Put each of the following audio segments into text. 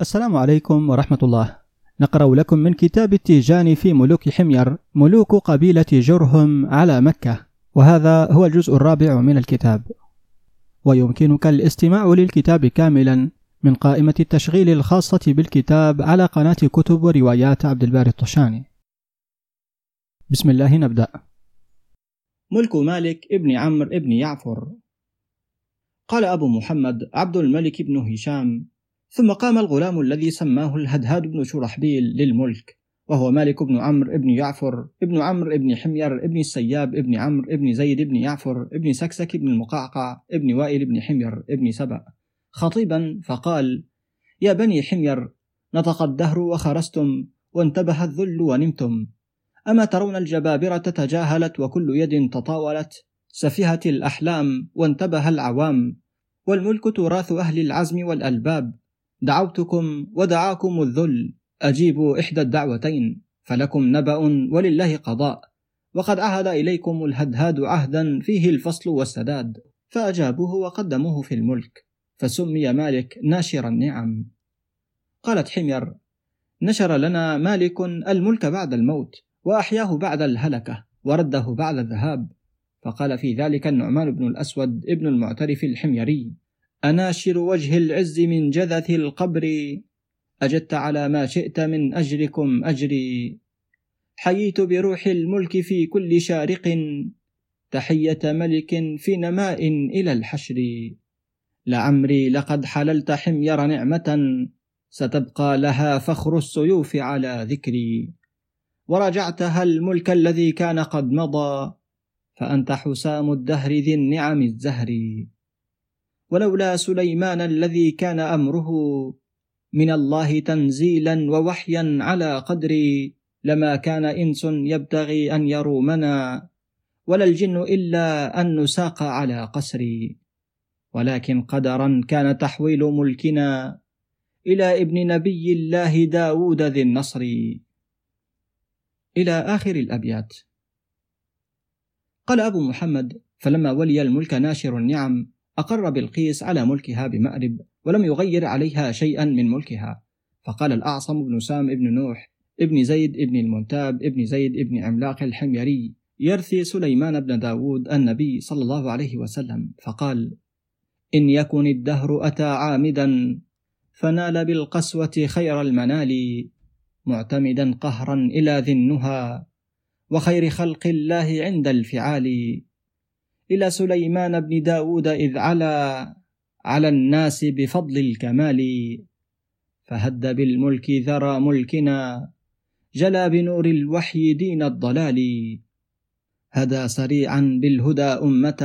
السلام عليكم ورحمة الله. نقرأ لكم من كتاب التيجان في ملوك حمير ملوك قبيلة جرهم على مكة وهذا هو الجزء الرابع من الكتاب. ويمكنك الاستماع للكتاب كاملا من قائمة التشغيل الخاصة بالكتاب على قناة كتب وروايات عبد الباري الطشاني. بسم الله نبدأ. ملك مالك ابن عمرو ابن يعفر. قال أبو محمد عبد الملك بن هشام ثم قام الغلام الذي سماه الهدهاد بن شرحبيل للملك وهو مالك بن عمرو بن يعفر ابن عمرو بن حمير ابن السياب ابن عمرو ابن زيد بن يعفر ابن سكسك بن المقعقع ابن وائل بن حمير ابن سبأ. خطيبا فقال يا بني حمير نطق الدهر وخرستم وانتبه الذل ونمتم. أما ترون الجبابرة تجاهلت وكل يد تطاولت سفهت الأحلام وانتبه العوام. والملك تراث أهل العزم والألباب دعوتكم ودعاكم الذل. أجيبوا إحدى الدعوتين فلكم نبأ ولله قضاء. وقد عهد إليكم الهدهاد عهدا فيه الفصل والسداد. فأجابوه وقدموه في الملك فسمي مالك ناشر النعم. قالت حمير نشر لنا مالك الملك بعد الموت وأحياه بعد الهلكة ورده بعد الذهاب. فقال في ذلك النعمان بن الأسود ابن المعترف الحميري. أناشر وجه العز من جذث القبر. أجدت على ما شئت من أجركم أجري. حييت بروح الملك في كل شارق. تحية ملك في نماء إلى الحشر. لعمري لقد حللت حمير نعمة. ستبقى لها فخر السيوف على ذكري. ورجعتها الملك الذي كان قد مضى. فأنت حسام الدهر ذي النعم الزهر ولولا سليمان الذي كان أمره من الله تنزيلا ووحيا على قدري لما كان إنس يبتغي أن يرومنا ولا الجن إلا أن نساق على قسري ولكن قدرا كان تحويل ملكنا إلى ابن نبي الله داود ذي النصر. إلى آخر الأبيات. قال أبو محمد فلما ولي الملك ناشر النعم أقر بلقيس على ملكها بمأرب ولم يغير عليها شيئا من ملكها. فقال الأعصم بن سام بن نوح ابن زيد ابن المنتاب ابن زيد ابن عملاق الحميري يرثي سليمان بن داود النبي صلى الله عليه وسلم. فقال إن يكن الدهر أتى عامدا فنال بالقسوة خير المنال معتمدا قهرا إلى ذي النهى وخير خلق الله عند الفعال. إلى سليمان بن داود إذ علا على الناس بفضل الكمال فهد بالملك ذرى ملكنا جلا بنور الوحي دين الضلال. هدى سريعا بالهدى أمة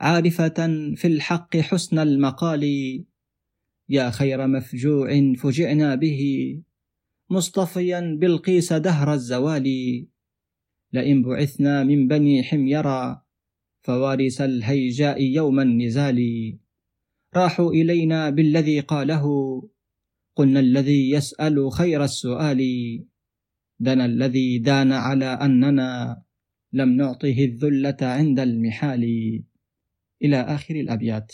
عارفة في الحق حسن المقال. يا خير مفجوع فجعنا به مصطفيا بالقيس دهر الزوال. لئن بعثنا من بني حميرا فوارس الهيجاء يوم النزال. راحوا إلينا بالذي قاله. قلنا الذي يسأل خير السؤال. دنا الذي دان على أننا لم نعطه الذلة عند المحال. إلى آخر الأبيات.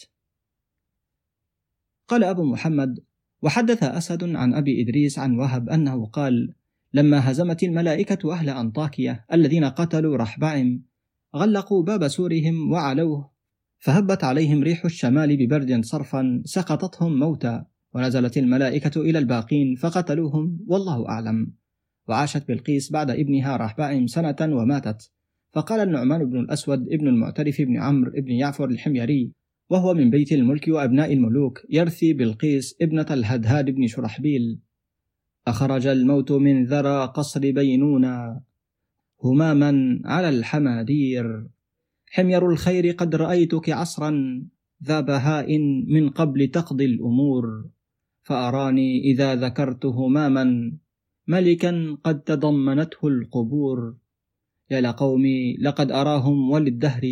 قال أبو محمد وحدث أسد عن أبي إدريس عن وهب أنه قال لما هزمت الملائكة أهل أنطاكية الذين قتلوا رحبعم غلقوا باب سورهم وعلوه فهبت عليهم ريح الشمال ببرد صرفا سقطتهم موتى ونزلت الملائكة إلى الباقين فقتلوهم والله أعلم. وعاشت بلقيس بعد ابنها رحبعم سنة وماتت. فقال النعمان بن الأسود ابن المعترف بن عمرو بن يعفر الحميري وهو من بيت الملك وأبناء الملوك يرثي بلقيس ابنة الهدهاد بن شرحبيل. أخرج الموت من ذرى قصر بينونا. هماما على الحمادير. حمير الخير قد رأيتك عصرا ذا بهاء من قبل تقضي الأمور فأراني إذا ذكرت هماما ملكا قد تضمنته القبور. يا لقومي لقد أراهم وللدهر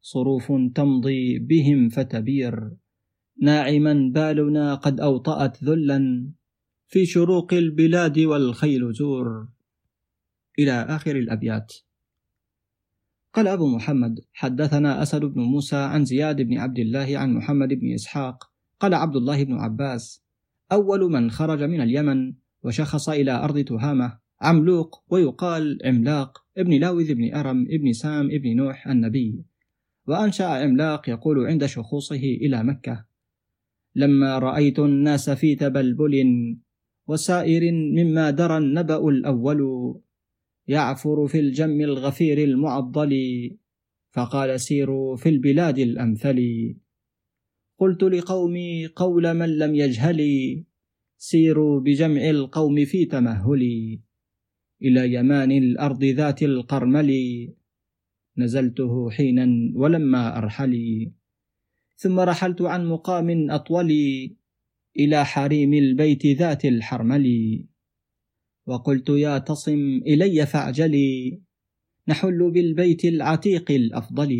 صروف تمضي بهم فتبير. ناعما بالنا قد أوطأت ذلا في شروق البلاد والخيل زور. إلى آخر الأبيات. قال أبو محمد حدثنا أسد بن موسى عن زياد بن عبد الله عن محمد بن إسحاق. قال عبد الله بن عباس أول من خرج من اليمن وشخص إلى أرض تهامة عملوق ويقال عملاق ابن لاوذ ابن أرم ابن سام ابن نوح النبي. وأنشأ عملاق يقول عند شخوصه إلى مكة لما رأيت الناس في تبلبل وسائر مما درى النبأ الأول يعفر في الجم الغفير المعضل فقال سيروا في البلاد الأمثل. قلت لقومي قول من لم يجهلي سيروا بجمع القوم في تمهلي إلى يمان الأرض ذات القرمل نزلته حينا ولما أرحلي ثم رحلت عن مقام أطول إلى حريم البيت ذات الحرمل. وقلت يا تصم إلي فاعجلي نحل بالبيت العتيق الأفضل.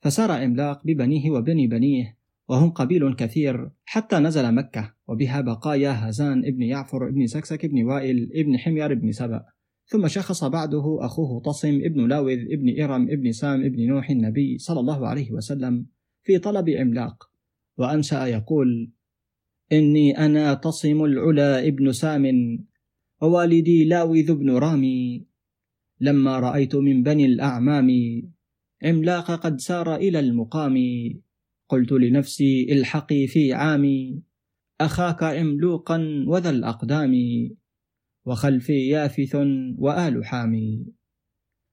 فسار عملاق ببنيه وبني بنيه وهم قبيل كثير حتى نزل مكة وبها بقايا هزان ابن يعفر ابن سكسك ابن وائل ابن حمير ابن سبأ. ثم شخص بعده أخوه تصم ابن لاوذ ابن إرم ابن سام ابن نوح النبي صلى الله عليه وسلم في طلب عملاق وأنشأ يقول إني أنا تصم العلا ابن سام ووالدي لاوذ بن رامي. لما رأيت من بني الأعمام عملاق قد سار إلى المقام قلت لنفسي الحقي في عامي. أخاك عملوقا وذا الأقدام وخلفي يافث وآل حامي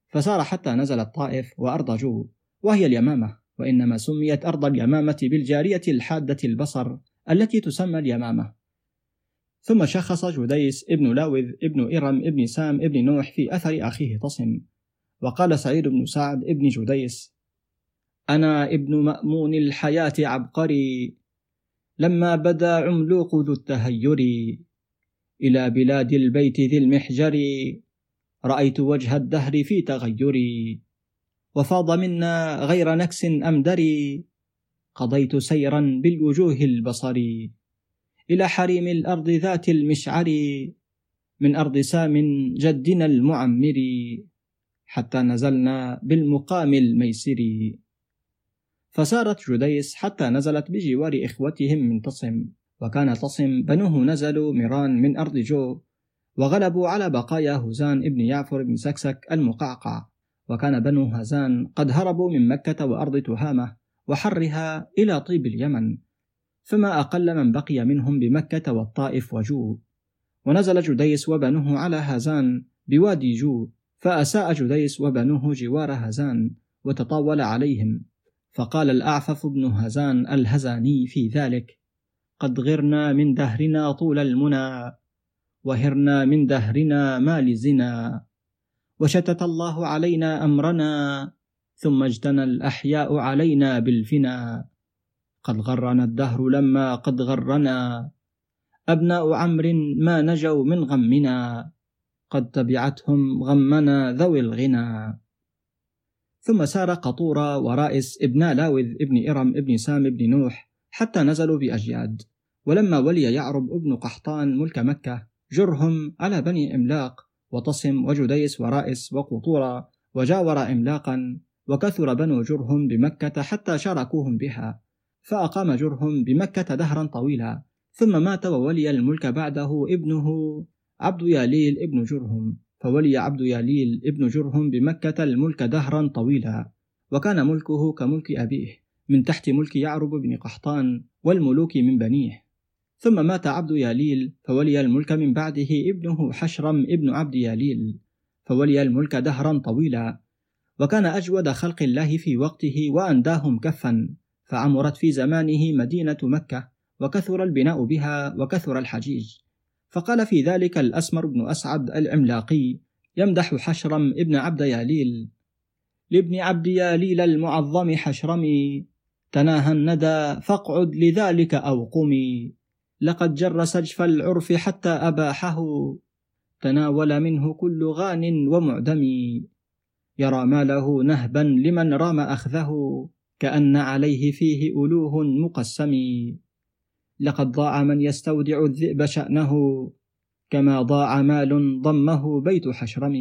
فسار حتى نزل الطائف وأرض جو وهي اليمامة وإنما سميت أرض اليمامة بالجارية الحادة البصر. التي تسمى اليمامة. ثم شخص جديس ابن لاوذ ابن إرم ابن سام ابن نوح في أثر أخيه تصم. وقال سعيد بن سعد ابن جديس أنا ابن مأمون الحياة عبقري. لما بدا عملوق ذو التهير. إلى بلاد البيت ذي المحجر. رأيت وجه الدهر في تغيري. وفاض منا غير نكس أمدري. قضيت سيرا بالوجوه البصر إلى حريم الأرض ذات المشعر من أرض سام جدنا المعمر حتى نزلنا بالمقام الميسر. فسارت جديس حتى نزلت بجوار إخوتهم من تصم وكان تصم بنوه نزلوا ميران من أرض جو وغلبوا على بقايا هزان ابن يعفر بن سكسك المقعقع وكان بنو هزان قد هربوا من مكة وأرض تهامة. وحرها إلى طيب اليمن فما أقل من بقي منهم بمكة والطائف وجو ونزل جديس وبنوه على هزان بوادي جو فأساء جديس وبنوه جوار هزان وتطاول عليهم. فقال الأعفف بن هزان الهزاني في ذلك قد غرنا من دهرنا طول المنى وهرنا من دهرنا ما لزنا وشتت الله علينا أمرنا ثم اجتنى الأحياء علينا بالفنا. قد غرنا الدهر لما قد غرنا. أبناء عمرو ما نجوا من غمنا. قد تبعتهم غمنا ذوي الغنى. ثم سار قطورة ورائس ابن لاوذ ابن إرم ابن سام ابن نوح حتى نزلوا بأجياد. ولما ولي يعرب ابن قحطان ملك مكة جرهم على بني عملاق وتصم وجديس ورائس وقطورة وجاور عملاقا وكثر بنو جرهم بمكة حتى شاركوهم بها فأقام جرهم بمكة دهرا طويلا ثم مات وولي الملك بعده ابنه عبد ياليل ابن جرهم فولي عبد ياليل ابن جرهم بمكة الملك دهرا طويلا وكان ملكه كملك أبيه من تحت ملك يعرب بن قحطان والملوك من بنيه. ثم مات عبد ياليل فولي الملك من بعده ابنه حشرم ابن عبد ياليل فولي الملك دهرا طويلا وكان أجود خلق الله في وقته وأنداهم كفا فعمرت في زمانه مدينة مكة وكثر البناء بها وكثر الحجيج. فقال في ذلك الأسمر بن أسعد العملاقي يمدح حشرم ابن عبد ياليل لابن عبد ياليل المعظم حشرمي تناهى الندى فاقعد لذلك أو قمي. لقد جر سجف العرف حتى أباحه. تناول منه كل غان ومعدم يرى ماله نهبا لمن رام أخذه كأن عليه فيه ألوه مقسم. لقد ضاع من يستودع الذئب شأنه كما ضاع مال ضمه بيت حشرم.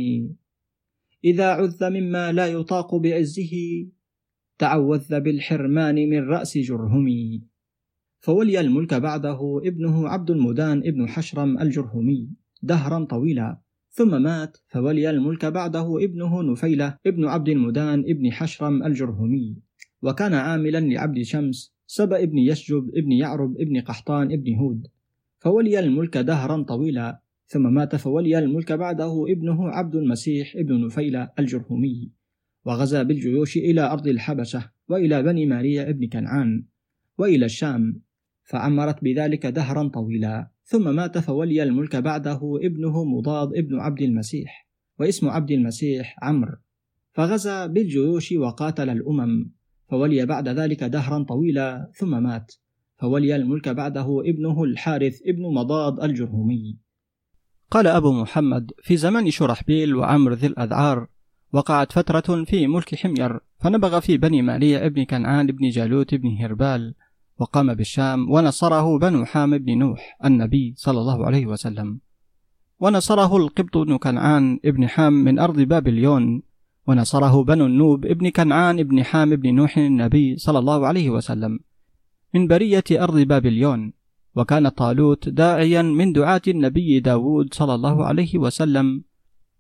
إذا عذ مما لا يطاق بعزه تعوذ بالحرمان من رأس جرهم. فولي الملك بعده ابنه عبد المدان ابن حشرم الجرهمي دهرا طويلا. ثم مات فولي الملك بعده ابنه نفيلة ابن عبد المدان ابن حشرم الجرهمي. وكان عاملا لعبد شمس سبأ ابن يشجب ابن يعرب ابن قحطان ابن هود. فولي الملك دهرا طويلا ثم مات فولي الملك بعده ابنه عبد المسيح ابن نفيلة الجرهمي. وغزا بالجيوش إلى أرض الحبشة وإلى بني ماريا ابن كنعان وإلى الشام. فعمرت بذلك دهرا طويلا. ثم مات فولي الملك بعده ابنه مضاد ابن عبد المسيح واسم عبد المسيح عمرو. فغزا بالجيوش وقاتل الأمم. فولي بعد ذلك دهرا طويلا ثم مات. فولي الملك بعده ابنه الحارث ابن مضاد الجرهمي قال أبو محمد في زمان شرحبيل وعمر ذي الأذعار وقعت فترة في ملك حمير فنبغ في بني مالية ابن كنعان ابن جالوت ابن هربال وقام بالشام ونصره بنو حام بن نوح النبي صلى الله عليه وسلم. ونصره القبط بن كنعان ابن حام من أرض بابليون. ونصره بنو النوب ابن كنعان ابن حام ابن نوح النبي صلى الله عليه وسلم. من برية أرض بابليون. وكان طالوت داعيا من دعاة النبي داود صلى الله عليه وسلم.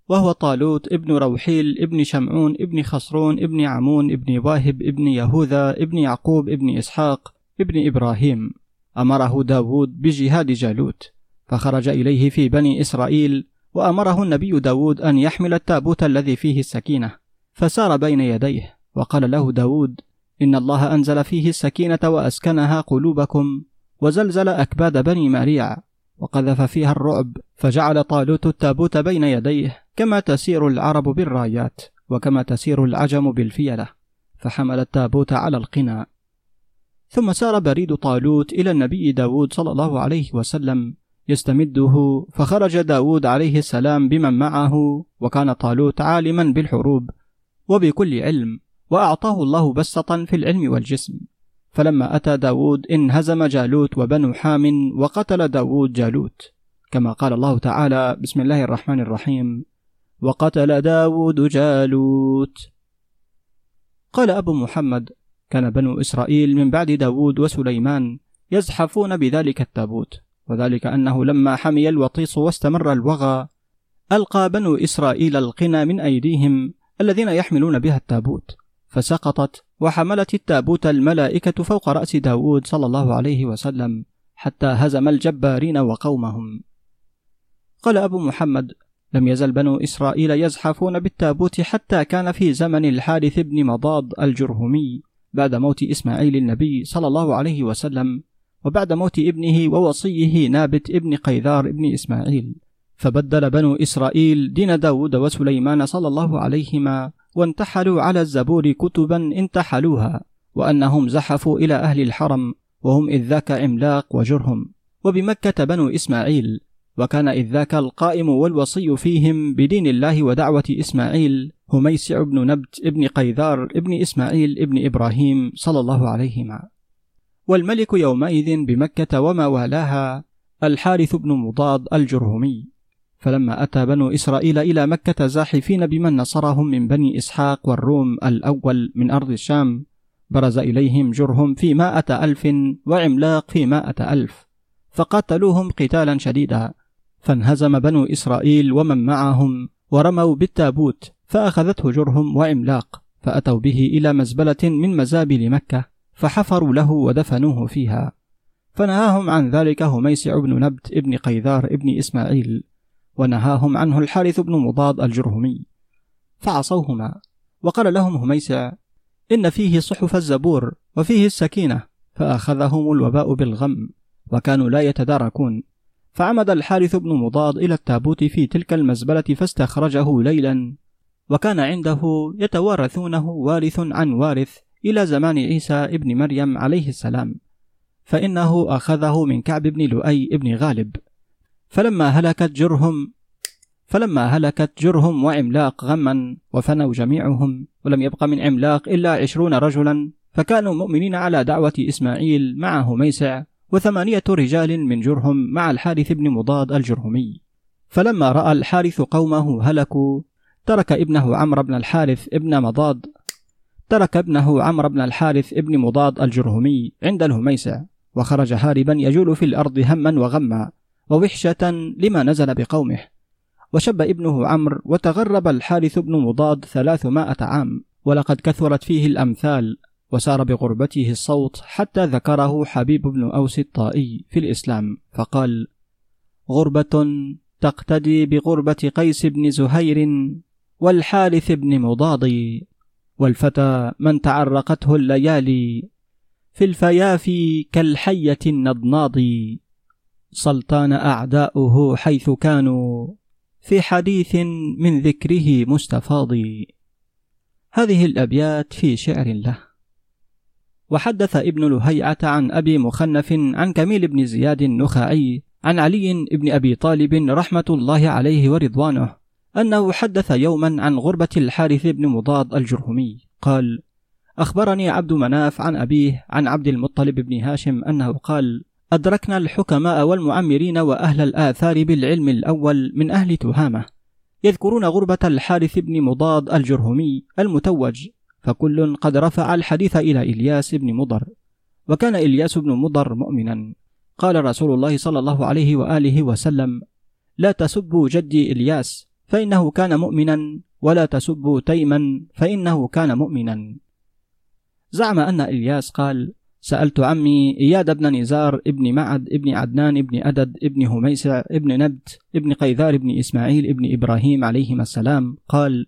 وهو طالوت ابن روحيل ابن شمعون ابن خصرون ابن عمون ابن واهب ابن يهوذا ابن يعقوب ابن إسحاق ابن إبراهيم أمره داود بجهاد جالوت فخرج إليه في بني إسرائيل وأمره النبي داود أن يحمل التابوت الذي فيه السكينة فسار بين يديه وقال له داود إن الله أنزل فيه السكينة وأسكنها قلوبكم وزلزل أكباد بني ماريع وقذف فيها الرعب فجعل طالوت التابوت بين يديه كما تسير العرب بالرايات وكما تسير العجم بالفيلة فحمل التابوت على القنا. ثم سار بريد طالوت إلى النبي داود صلى الله عليه وسلم يستمده فخرج داود عليه السلام بمن معه وكان طالوت عالما بالحروب وبكل علم وأعطاه الله بسطا في العلم والجسم. فلما أتى داود انهزم جالوت وبنو حام وقتل داود جالوت. كما قال الله تعالى بسم الله الرحمن الرحيم. وقتل داود جالوت. قال أبو محمد كان بنو إسرائيل من بعد داود وسليمان يزحفون بذلك التابوت وذلك أنه لما حمي الوطيس واستمر الوغى ألقى بنو إسرائيل القنا من أيديهم الذين يحملون بها التابوت فسقطت وحملت التابوت الملائكة فوق رأس داود صلى الله عليه وسلم حتى هزم الجبارين وقومهم. قال أبو محمد لم يزل بنو إسرائيل يزحفون بالتابوت حتى كان في زمن الحارث بن مضاد الجرهمي بعد موت إسماعيل النبي صلى الله عليه وسلم وبعد موت ابنه ووصيه نابت ابن قيذار ابن إسماعيل. فبدل بنو إسرائيل دين داود وسليمان صلى الله عليهما وانتحلوا على الزبور كتبا انتحلوها وأنهم زحفوا إلى أهل الحرم وهم إذ ذاك عملاق وجرهم. وبمكة بنو إسماعيل وكان إذ ذاك القائم والوصي فيهم بدين الله ودعوة إسماعيل هميسع بن نبت ابن قيذار ابن إسماعيل ابن إبراهيم صلى الله عليهما. والملك يومئذ بمكة وما والاها الحارث بن مضاد الجرهمي. فلما أتى بنو إسرائيل إلى مكة زاحفين بمن نصرهم من بني إسحاق والروم الأول من أرض الشام برز إليهم جرهم في مائة ألف وعملاق في مائة ألف فقاتلوهم قتالا شديدا. فانهزم بنو إسرائيل ومن معهم ورموا بالتابوت فأخذته جرهم وعملاق فأتوا به إلى مزبلة من مزابل مكة فحفروا له ودفنوه فيها. فنهاهم عن ذلك هميسع بن نبت ابن قيذار ابن إسماعيل ونهاهم عنه الحارث بن مضاد الجرهمي. فعصوهما وقال لهم هميسع إن فيه صحف الزبور وفيه السكينة فأخذهم الوباء بالغم وكانوا لا يتداركون. فعمد الحارث بن مضاد إلى التابوت في تلك المزبلة فاستخرجه ليلا. وكان عنده يتوارثونه وارث عن وارث إلى زمان عيسى ابن مريم عليه السلام فإنه أخذه من كعب بن لؤي بن غالب. فلما هلكت جرهم فلما هلكت جرهم وعملاق غما وفنوا جميعهم ولم يبق من عملاق إلا عشرون رجلا فكانوا مؤمنين على دعوة إسماعيل معه ميسع وثمانية رجال من جرهم مع الحارث بن مضاد الجرهمي. فلما رأى الحارث قومه هلكوا ترك ابنه عمرو بن الحارث ابن مضاد. ترك ابنه عمرو بن الحارث ابن مضاد الجرهمي عند الهميسع وخرج هاربا يجول في الأرض هما وغما ووحشة لما نزل بقومه. وشب ابنه عمرو وتغرب الحارث بن مضاد ثلاثمائة عام ولقد كثرت فيه الأمثال وسار بغربته الصوت حتى ذكره حبيب بن أوس الطائي في الإسلام فقال غربة تقتدي بغربة قيس بن زهير والحارث بن مضاد والفتى من تعرقته الليالي في الفيافي كالحية النضناض سلطان أعداؤه حيث كانوا في حديث من ذكره مستفاض هذه الأبيات في شعر له وحدث ابن لهيعة عن أبي مخنف عن كميل بن زياد النخعي عن علي بن أبي طالب رحمة الله عليه ورضوانه. أنه حدث يوما عن غربة الحارث بن مضاد الجرهمي. قال أخبرني عبد مناف عن أبيه عن عبد المطلب بن هاشم أنه قال أدركنا الحكماء والمعمرين وأهل الآثار بالعلم الأول من أهل تهامة يذكرون غربة الحارث بن مضاد الجرهمي المتوج فكل قد رفع الحديث إلى إلياس بن مضر وكان إلياس بن مضر مؤمنا. قال رسول الله صلى الله عليه وآله وسلم لا تسبوا جدي إلياس فإنه كان مؤمنا ولا تسبوا تيما فإنه كان مؤمنا. زعم أن إلياس قال سألت عمي إياد بن نزار ابن معد ابن عدنان ابن أدد ابن هميسع ابن نبت ابن قيذار ابن إسماعيل ابن إبراهيم عليهما السلام قال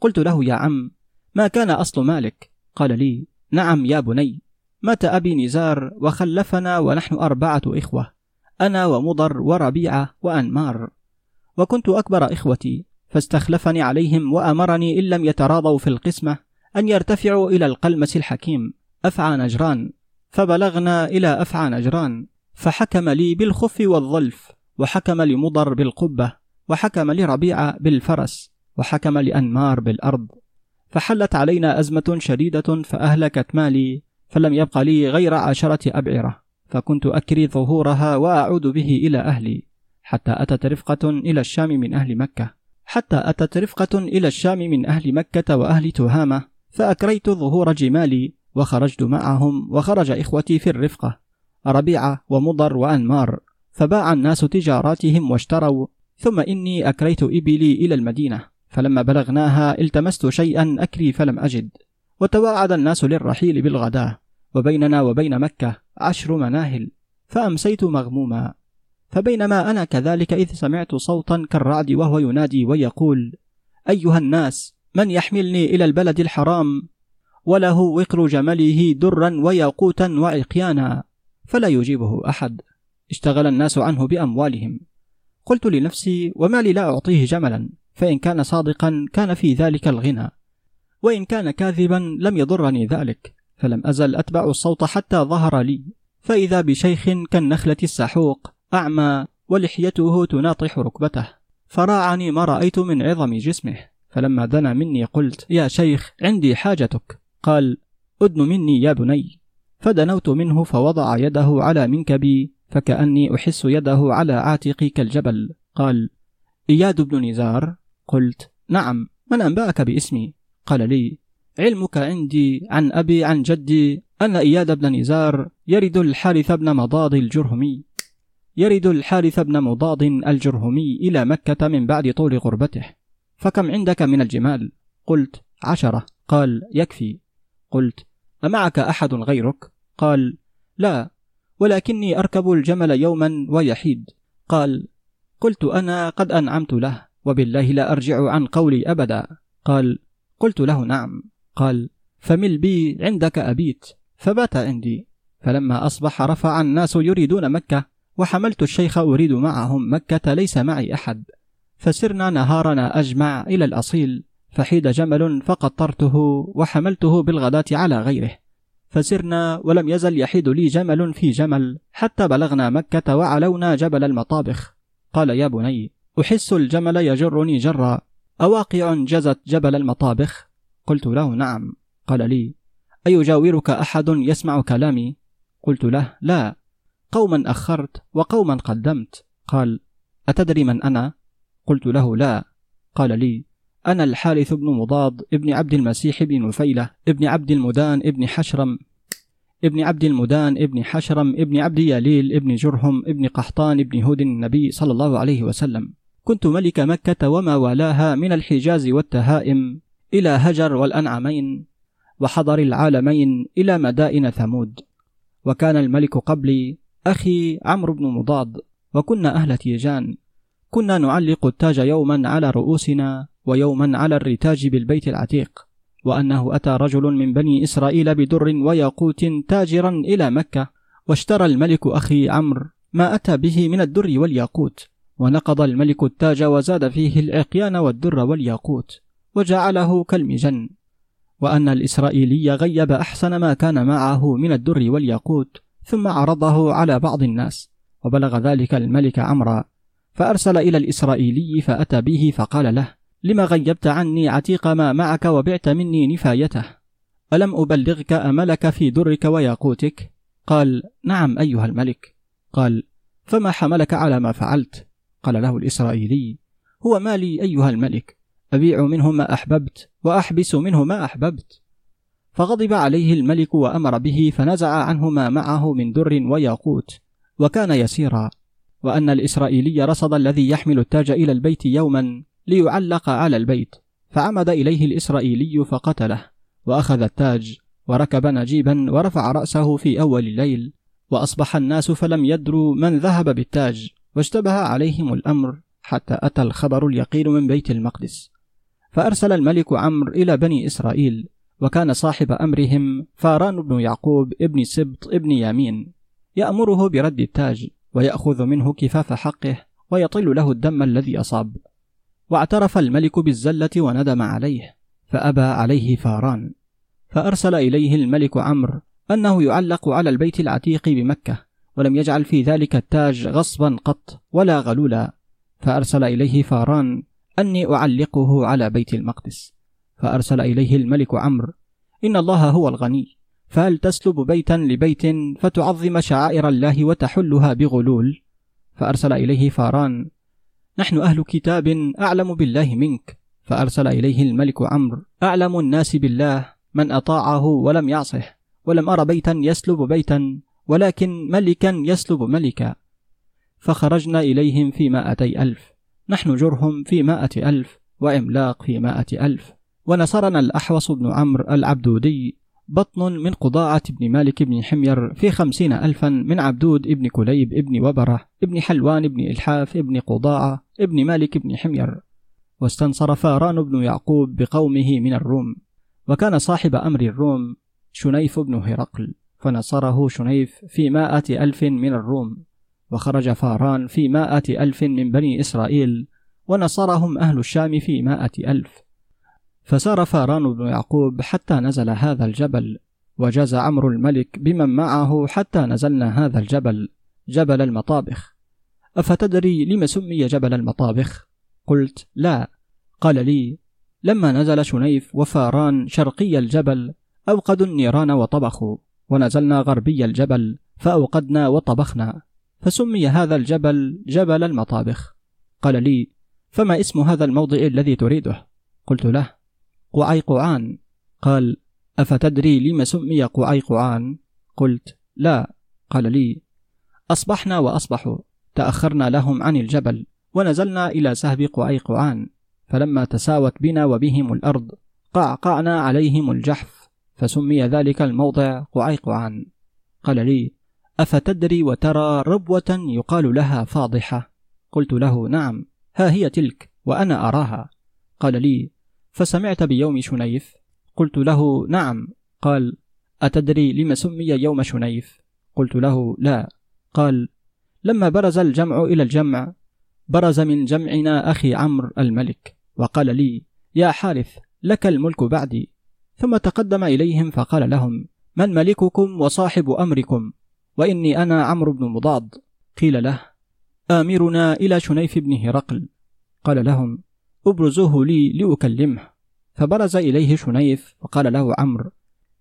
قلت له يا عم ما كان أصل مالك؟ قال لي نعم يا بني مات أبي نزار وخلفنا ونحن أربعة إخوة أنا ومضر وربيعة وأنمار. وكنت أكبر إخوتي فاستخلفني عليهم وأمرني إن لم يتراضوا في القسمة أن يرتفعوا إلى القلمة الحكيم أفعى نجران. فبلغنا إلى أفعى نجران فحكم لي بالخف والظلف وحكم لمضر بالقبة وحكم لربيعة بالفرس وحكم لأنمار بالأرض. فحلت علينا أزمة شديدة فأهلكت مالي فلم يبق لي غير عشرة أبعرة فكنت أكري ظهورها وأعود به إلى أهلي. حتى أتت رفقة إلى الشام من أهل مكة. حتى أتت رفقة إلى الشام من أهل مكة وأهل تهامة فأكريت ظهور جمالي وخرجت معهم وخرج إخوتي في الرفقة ربيعة ومضر وأنمار فباع الناس تجاراتهم واشتروا ثم إني أكريت إبلي إلى المدينة فلما بلغناها التمست شيئا أكري فلم أجد. وتواعد الناس للرحيل بالغداة وبيننا وبين مكة عشر مناهل فأمسيت مغموما. فبينما أنا كذلك إذ سمعت صوتا كالرعد وهو ينادي ويقول أيها الناس من يحملني إلى البلد الحرام؟ وله وقر جمله درا وياقوتا وعقيانا فلا يجيبه أحد. اشتغل الناس عنه بأموالهم. قلت لنفسي وما لي لا أعطيه جملا فإن كان صادقا كان في ذلك الغنى. وإن كان كاذبا لم يضرني ذلك فلم أزل أتبع الصوت حتى ظهر لي. فإذا بشيخ كالنخلة السحوق أعمى ولحيته تناطح ركبته. فراعني ما رأيت من عظم جسمه. فلما دنا مني قلت يا شيخ عندي حاجتك. قال أدن مني يا بني. فدنوت منه فوضع يده على منكبي فكأني أحس يده على عاتقي كالجبل. قال إياد بن نزار؟ قلت نعم من أنبأك باسمي؟ قال لي علمك عندي عن أبي عن جدي أن إياد بن نزار يرد الحارث بن مضاد الجرهمي. يرد الحارث بن مضاد الجرهمي إلى مكة من بعد طول غربته. فكم عندك من الجمال؟ قلت عشرة. قال يكفي. قلت أمعك أحد غيرك؟ قال لا ولكني أركب الجمل يوما ويحيد. قال قلت أنا قد أنعمت له وبالله لا أرجع عن قولي أبدا. قال قلت له نعم. قال فمل بي عندك أبيت فبات عندي. فلما أصبح رفع الناس يريدون مكة وحملت الشيخ أريد معهم مكة ليس معي أحد. فسرنا نهارنا أجمع إلى الأصيل فحيد جمل فقطرته وحملته بالغداة على غيره. فسرنا ولم يزل يحيد لي جمل في جمل حتى بلغنا مكة وعلونا جبل المطابخ. قال يا بني أحس الجمل يجرني جرا أواقع جزت جبل المطابخ؟ قلت له نعم. قال لي أيجاورك أحد يسمع كلامي؟ قلت له لا. قوما أخرت وقوما قدمت. قال أتدري من أنا؟ قلت له لا. قال لي أنا الحارث بن مضاد ابن عبد المسيح بن نفيلة ابن عبد المدان ابن حشرم ابن عبد المدان ابن حشرم ابن عبد ياليل ابن جرهم ابن قحطان ابن هود النبي صلى الله عليه وسلم. كنت ملك مكة وما والاها من الحجاز والتهائم إلى هجر والأنعمين وحضر العالمين إلى مدائن ثمود. وكان الملك قبلي أخي عمرو بن مضاد وكنا أهل تيجان. كنا نعلق التاج يوما على رؤوسنا ويوما على الرتاج بالبيت العتيق. وأنه أتى رجل من بني إسرائيل بدر وياقوت تاجرا إلى مكة واشترى الملك أخي عمرو ما أتى به من الدر والياقوت. ونقض الملك التاج وزاد فيه العقيان والدر والياقوت وجعله كالمجن. وأن الإسرائيلي غيب أحسن ما كان معه من الدر والياقوت. ثم عرضه على بعض الناس وبلغ ذلك الملك عمرا فأرسل إلى الإسرائيلي فأتى به فقال له لم غيبت عني عتيق ما معك وبعت مني نفايته؟ ألم أبلغك أملك في درك وياقوتك؟ قال نعم أيها الملك. قال فما حملك على ما فعلت؟ قال له الإسرائيلي هو مالي أيها الملك أبيع منه ما أحببت وأحبس منه ما أحببت. فغضب عليه الملك وأمر به فنزع عنه ما معه من در وياقوت وكان يسيرا. وأن الإسرائيلي رصد الذي يحمل التاج إلى البيت يوما ليعلق على البيت فعمد إليه الإسرائيلي فقتله وأخذ التاج وركب نجيبا ورفع رأسه في أول الليل وأصبح الناس فلم يدروا من ذهب بالتاج واشتبه عليهم الأمر حتى أتى الخبر اليقين من بيت المقدس. فأرسل الملك عمرو إلى بني إسرائيل وكان صاحب أمرهم فاران بن يعقوب ابن سبط ابن يامين. يأمره برد التاج ويأخذ منه كفاف حقه ويطل له الدم الذي أصاب. واعترف الملك بالزلة وندم عليه فأبى عليه فاران. فأرسل إليه الملك عمرو أنه يعلق على البيت العتيق بمكة ولم يجعل في ذلك التاج غصبا قط ولا غلولا. فأرسل إليه فاران أني أعلقه على بيت المقدس. فأرسل إليه الملك عمرو إن الله هو الغني. فهل تسلب بيتا لبيت فتعظم شعائر الله وتحلها بغلول؟ فأرسل إليه فاران نحن أهل كتاب أعلم بالله منك. فأرسل إليه الملك عمرو أعلم الناس بالله من أطاعه ولم يعصه ولم أر بيتا يسلب بيتا ولكن ملكا يسلب ملكا. فخرجنا إليهم في مائتي ألف نحن جرهم في مائة ألف وعملاق في مائة ألف. ونصرنا الأحوص بن عمرو العبدودي بطن من قضاعة بن مالك بن حمير في خمسين ألفا من عبدود ابن كليب ابن وبرة ابن حلوان ابن إلحاف ابن قضاعة ابن مالك بن حمير. واستنصر فاران بن يعقوب بقومه من الروم وكان صاحب أمر الروم شنيف بن هرقل فنصره شنيف في مائة ألف من الروم وخرج فاران في مائة ألف من بني إسرائيل ونصرهم أهل الشام في مائة ألف. فسار فاران بن يعقوب حتى نزل هذا الجبل وجاز عمرو الملك بمن معه حتى نزلنا هذا الجبل جبل المطابخ. أفتدري لم سمي جبل المطابخ؟ قلت لا. قال لي لما نزل شنيف وفاران شرقي الجبل أوقدوا النيران وطبخوا ونزلنا غربي الجبل فأوقدنا وطبخنا. فسمي هذا الجبل جبل المطابخ. قال لي فما اسم هذا الموضع الذي تريده؟ قلت له قعيقعان قال أفتدري لم سمي قعيقعان قلت لا. قال لي أصبحنا وأصبحوا تأخرنا لهم عن الجبل ونزلنا إلى سهب قعيقعان فلما تساوت بنا وبهم الأرض قعقعنا عليهم الجحف فسمي ذلك الموضع قعيقعان قال لي أفتدري وترى ربوة يقال لها فاضحة؟ قلت له نعم. ها هي تلك وأنا أراها. قال لي فسمعت بيوم شنيف. قلت له نعم. قال أتدري لم سمي يوم شنيف؟ قلت له لا. قال لما برز الجمع إلى الجمع برز من جمعنا أخي عمرو الملك وقال لي يا حارث لك الملك بعدي. ثم تقدم إليهم فقال لهم من ملككم وصاحب أمركم؟ وإني أنا عمرو بن مضاد. قيل له آمرنا إلى شنيف بن هرقل. قال لهم ابرزوه لي لأكلمه. فبرز إليه شنيف وقال له عمرو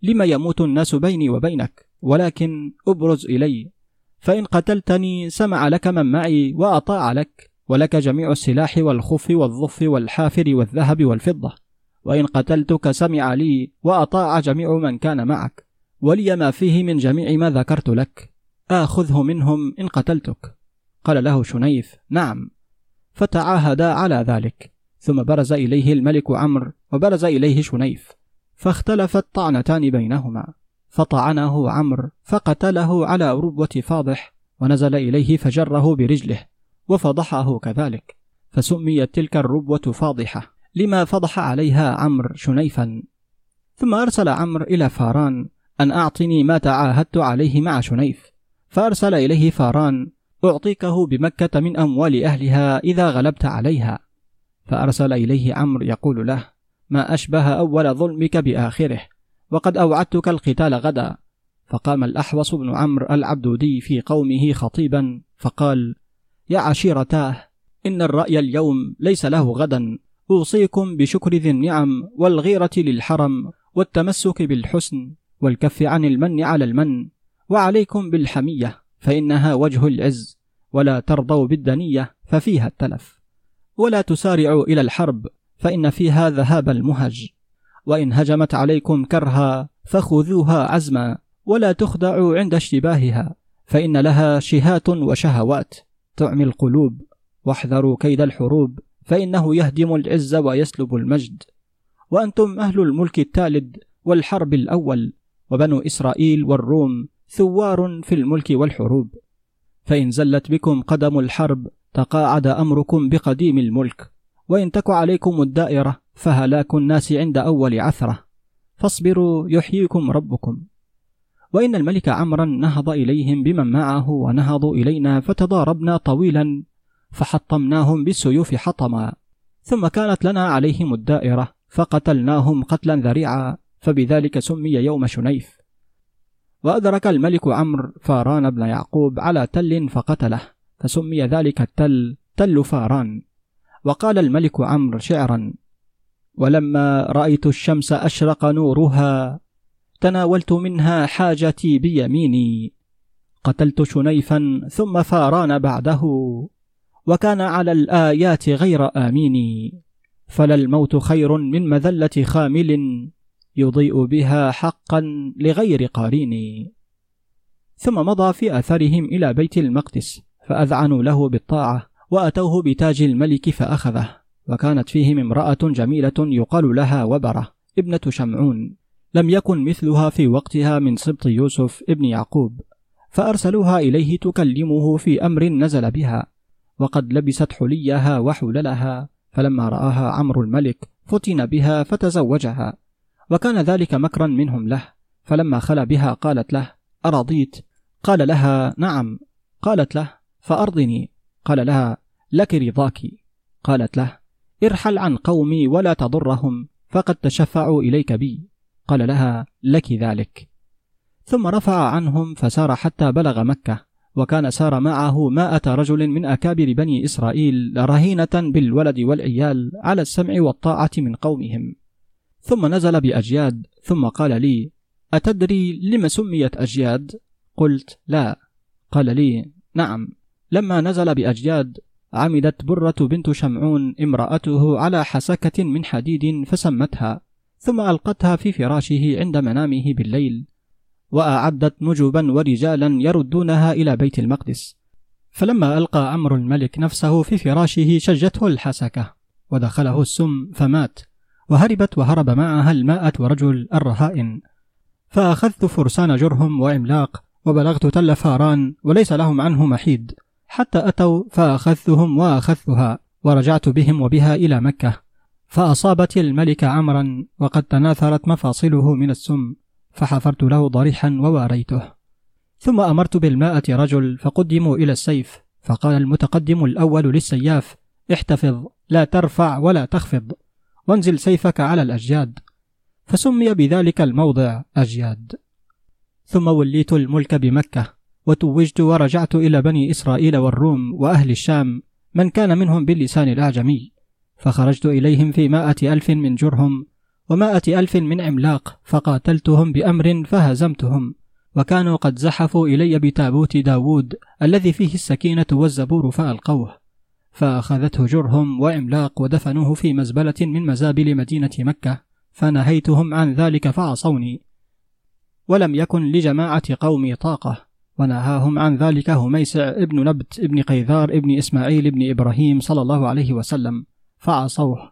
لم يموت الناس بيني وبينك؟ ولكن أبرز إلي. فإن قتلتني سمع لك من معي وأطاع لك ولك جميع السلاح والخف والظف والحافر والذهب والفضة. وإن قتلتك سمع لي وأطاع جميع من كان معك ولي ما فيه من جميع ما ذكرت لك. آخذه منهم إن قتلتك. قال له شنيف نعم. فتعاهدا على ذلك. ثم برز إليه الملك عمرو وبرز إليه شنيف فاختلفت طعنتان بينهما فطعنه عمرو فقتله على ربوة فاضح ونزل إليه فجره برجله وفضحه كذلك فسميت تلك الربوة فاضحة لما فضح عليها عمرو شنيفا. ثم أرسل عمرو إلى فاران أن أعطني ما تعاهدت عليه مع شنيف. فأرسل إليه فاران أعطيكه بمكة من أموال أهلها إذا غلبت عليها. فأرسل إليه عمرو يقول له ما أشبه أول ظلمك بآخره وقد أوعدتك القتال غدا. فقام الأحوص بن عمرو العبدودي في قومه خطيبا فقال يا عشيرتاه إن الرأي اليوم ليس له غدا أوصيكم بشكر ذي النعم والغيرة للحرم والتمسك بالحسن والكف عن المن على المن وعليكم بالحمية فإنها وجه العز ولا ترضوا بالدنية ففيها التلف. ولا تسارعوا إلى الحرب فإن فيها ذهاب المهج. وإن هجمت عليكم كرها فخذوها عزما ولا تخدعوا عند اشتباهها فإن لها شهات وشهوات تعمي القلوب. واحذروا كيد الحروب فإنه يهدم العز ويسلب المجد. وأنتم أهل الملك التالد والحرب الأول وبنو إسرائيل والروم ثوار في الملك والحروب. فإن زلت بكم قدم الحرب تقاعد أمركم بقديم الملك وإن تك عليكم الدائرة فهلاك الناس عند أول عثرة. فاصبروا يحييكم ربكم. وإن الملك عمرا نهض إليهم بمن معه ونهضوا إلينا فتضاربنا طويلا فحطمناهم بالسيوف حطما. ثم كانت لنا عليهم الدائرة فقتلناهم قتلا ذريعا فبذلك سمي يوم شنيف. وأدرك الملك عمرو فاران بن يعقوب على تل فقتله. فسمي ذلك التل تل فاران. وقال الملك عمرو شعرا ولما رأيت الشمس أشرق نورها تناولت منها حاجتي بيميني. قتلت شنيفا ثم فاران بعده وكان على الآيات غير آمين فلا الموت خير من مذلة خامل يضيء بها حقا لغير قارين. ثم مضى في أثرهم إلى بيت المقدس. فأذعنوا له بالطاعة وأتوه بتاج الملك فأخذه. وكانت فيهم امرأة جميلة يقال لها وبرة ابنة شمعون. لم يكن مثلها في وقتها من سبط يوسف ابن يعقوب. فأرسلوها إليه تكلمه في أمر نزل بها. وقد لبست حليها وحللها. فلما رآها عمرو الملك فتن بها فتزوجها. وكان ذلك مكرا منهم له. فلما خلا بها قالت له أرضيت قال لها نعم. قالت له فأرضني. قال لها لك رضاك. قالت له ارحل عن قومي ولا تضرهم فقد تشفعوا إليك بي. قال لها لك ذلك. ثم رفع عنهم فسار حتى بلغ مكة وكان سار معه مائة رجل من أكابر بني إسرائيل رهينة بالولد والعيال على السمع والطاعة من قومهم. ثم نزل بأجياد ثم قال لي أتدري لم سميت أجياد؟ قلت لا. قال لي نعم. لما نزل بأجياد عمدت برة بنت شمعون امرأته على حسكة من حديد فسمتها ثم ألقتها في فراشه عند منامه بالليل وأعدت نجبا ورجالا يردونها إلى بيت المقدس. فلما ألقى عمرو الملك نفسه في فراشه شجته الحسكة ودخله السم فمات وهربت وهرب معها الماءة ورجل الرهائن. فأخذت فرسان جرهم وإملاق وبلغت تل فاران وليس لهم عنه محيد. حتى أتوا فأخذتهم وأخذتها ورجعت بهم وبها إلى مكة. فأصابت الملك عمرا وقد تناثرت مفاصله من السم فحفرت له ضريحا وواريته. ثم أمرت بالماءة رجل فقدموا إلى السيف. فقال المتقدم الأول للسياف احتفظ لا ترفع ولا تخفض وانزل سيفك على الأجياد. فسمي بذلك الموضع أجياد. ثم وليت الملك بمكة. وتوجت ورجعت إلى بني إسرائيل والروم وأهل الشام من كان منهم باللسان الأعجمي. فخرجت إليهم في مائة ألف من جرهم ومائة ألف من عملاق فقاتلتهم بأمر فهزمتهم. وكانوا قد زحفوا إلي بتابوت داود الذي فيه السكينة والزبور فألقوه. فأخذته جرهم وعملاق ودفنوه في مزبلة من مزابل مدينة مكة. فنهيتهم عن ذلك فعصوني. ولم يكن لجماعة قومي طاقة. ونهاهم عن ذلك هميسع ابن نبت ابن قيذار ابن إسماعيل ابن إبراهيم صلى الله عليه وسلم. فعصوه.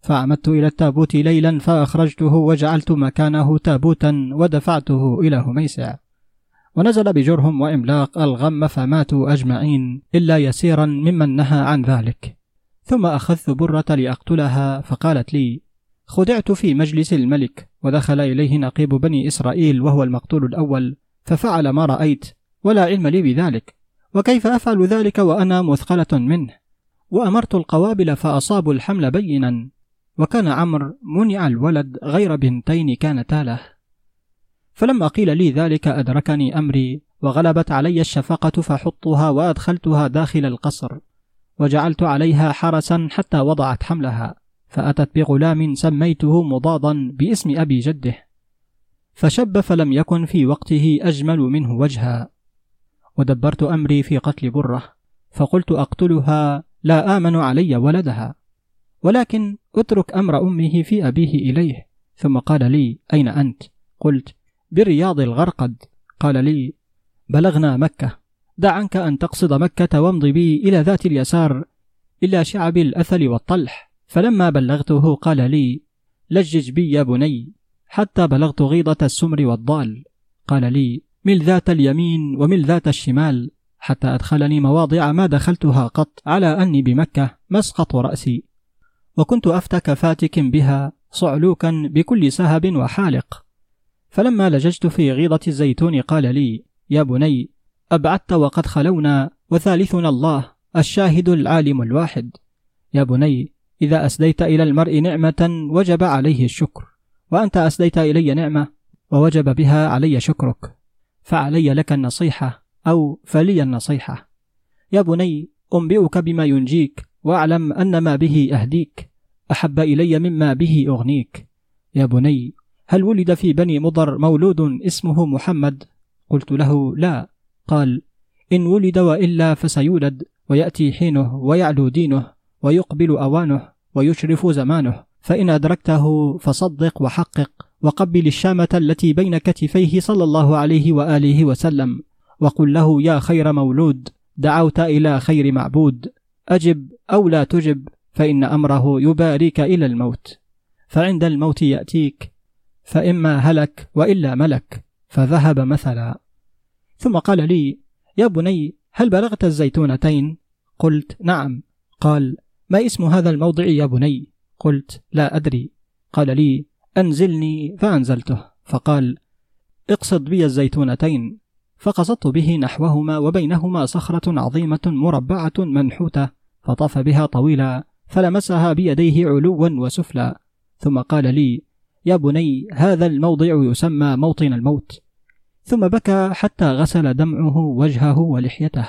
فعمدت إلى التابوت ليلا فأخرجته وجعلت مكانه تابوتا ودفعته إلى هميسع ونزل بجرهم وإملاق الغم فماتوا أجمعين إلا يسيرا ممن نهى عن ذلك. ثم أخذت برة لأقتلها فقالت لي خدعت في مجلس الملك ودخل إليه نقيب بني إسرائيل وهو المقتول الأول ففعل ما رأيت ولا علم لي بذلك. وكيف أفعل ذلك وأنا مثقلة منه؟ وأمرت القوابل فأصابوا الحمل بينا. وكان عمرو منع الولد غير بنتين كانتا له. فلما قيل لي ذلك أدركني أمري وغلبت علي الشفقة فحطها وأدخلتها داخل القصر. وجعلت عليها حرسا حتى وضعت حملها. فأتت بغلام سميته مضاضا باسم أبي جده. فشب فلم يكن في وقته أجمل منه وجها. ودبرت أمري في قتل برة فقلت أقتلها لا آمن علي ولدها. ولكن أترك أمر أمه في أبيه إليه. ثم قال لي أين أنت؟ قلت برياض الغرقد. قال لي بلغنا مكة. دع عنك أن تقصد مكة وامض بي إلى ذات اليسار إلى شعب الأثل والطلح. فلما بلغته قال لي لجج بي يا بني حتى بلغت غيضة السمر والضأل. قال لي مل ذات اليمين ومل ذات الشمال حتى أدخلني مواضع ما دخلتها قط على أني بمكة مسقط رأسي. وكنت أفتك فاتك بها صعلوكا بكل سهب وحالق. فلما لججت في غيضة الزيتون قال لي يا بني أبعدت وقد خلونا وثالثنا الله الشاهد العالم الواحد. يا بني إذا أسديت إلى المرء نعمة وجب عليه الشكر. وأنت أسديت إلي نعمة ووجب بها علي شكرك. فعلي لك النصيحة أو فلي النصيحة. يا بني أنبئك بما ينجيك وأعلم أن ما به أهديك. أحب إلي مما به أغنيك. يا بني هل ولد في بني مضر مولود اسمه محمد؟ قلت له لا. قال إن ولد وإلا فسيولد ويأتي حينه ويعلو دينه ويقبل أوانه ويشرف زمانه فإن أدركته فصدق وحقق. وقبل الشامة التي بين كتفيه صلى الله عليه وآله وسلم وقل له يا خير مولود دعوت إلى خير معبود أجب أو لا تجب فإن أمره يباريك إلى الموت. فعند الموت يأتيك فإما هلك وإلا ملك فذهب مثلا. ثم قال لي يا بني هل بلغت الزيتونتين؟ قلت نعم. قال ما اسم هذا الموضع يا بني؟ قلت لا أدري. قال لي أنزلني فأنزلته. فقال اقصد بي الزيتونتين. فقصدت به نحوهما وبينهما صخرة عظيمة مربعة منحوتة فطاف بها طويلا فلمسها بيديه علوا وسفلا. ثم قال لي يا بني هذا الموضع يسمى موطن الموت. ثم بكى حتى غسل دمعه وجهه ولحيته.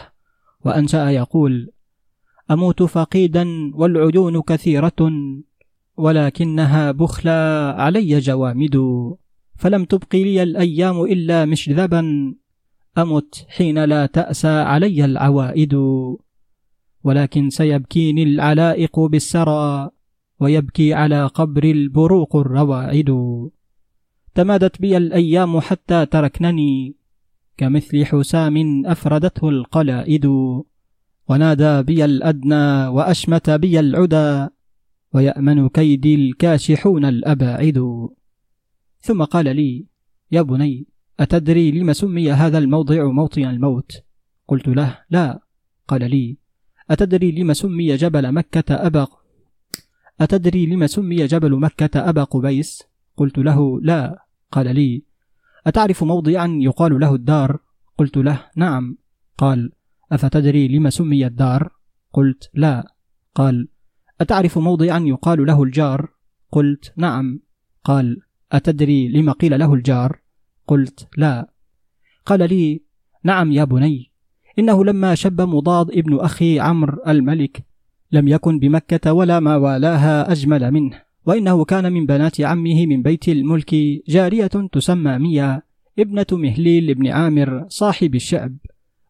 وأنشأ يقول أموت فقيدا والعيون كثيرة. ولكنها بخلى علي جوامد فلم تبق لي الأيام إلا مشذبا أمت حين لا تأسى علي العوائد. ولكن سيبكيني العلائق بالسرى ويبكي على قبر البروق الرواعد تمادت بي الأيام حتى تركنني كمثل حسام أفردته القلائد. ونادى بي الأدنى وأشمت بي العدى. ويأمن كيدي الكاشحون الأباعد. ثم قال لي يا بني أتدري لم سمي هذا الموضع موطن الموت؟ قلت له لا. قال لي أتدري لم سمي جبل مكة أبا أتدري لم سمي جبل مكة أبا قبيس؟ قلت له لا. قال لي أتعرف موضعا يقال له الدار؟ قلت له نعم. قال أفتدري لم سمي الدار؟ قلت لا. قال أتعرف موضعا يقال له الجار؟ قلت نعم. قال أتدري لم قيل له الجار؟ قلت لا. قال لي نعم يا بني. إنه لما شب مضاد ابن أخي عمرو الملك لم يكن بمكة ولا ما والاها أجمل منه. وإنه كان من بنات عمه من بيت الملك جارية تسمى ميا ابنة مهليل بن عامر صاحب الشعب.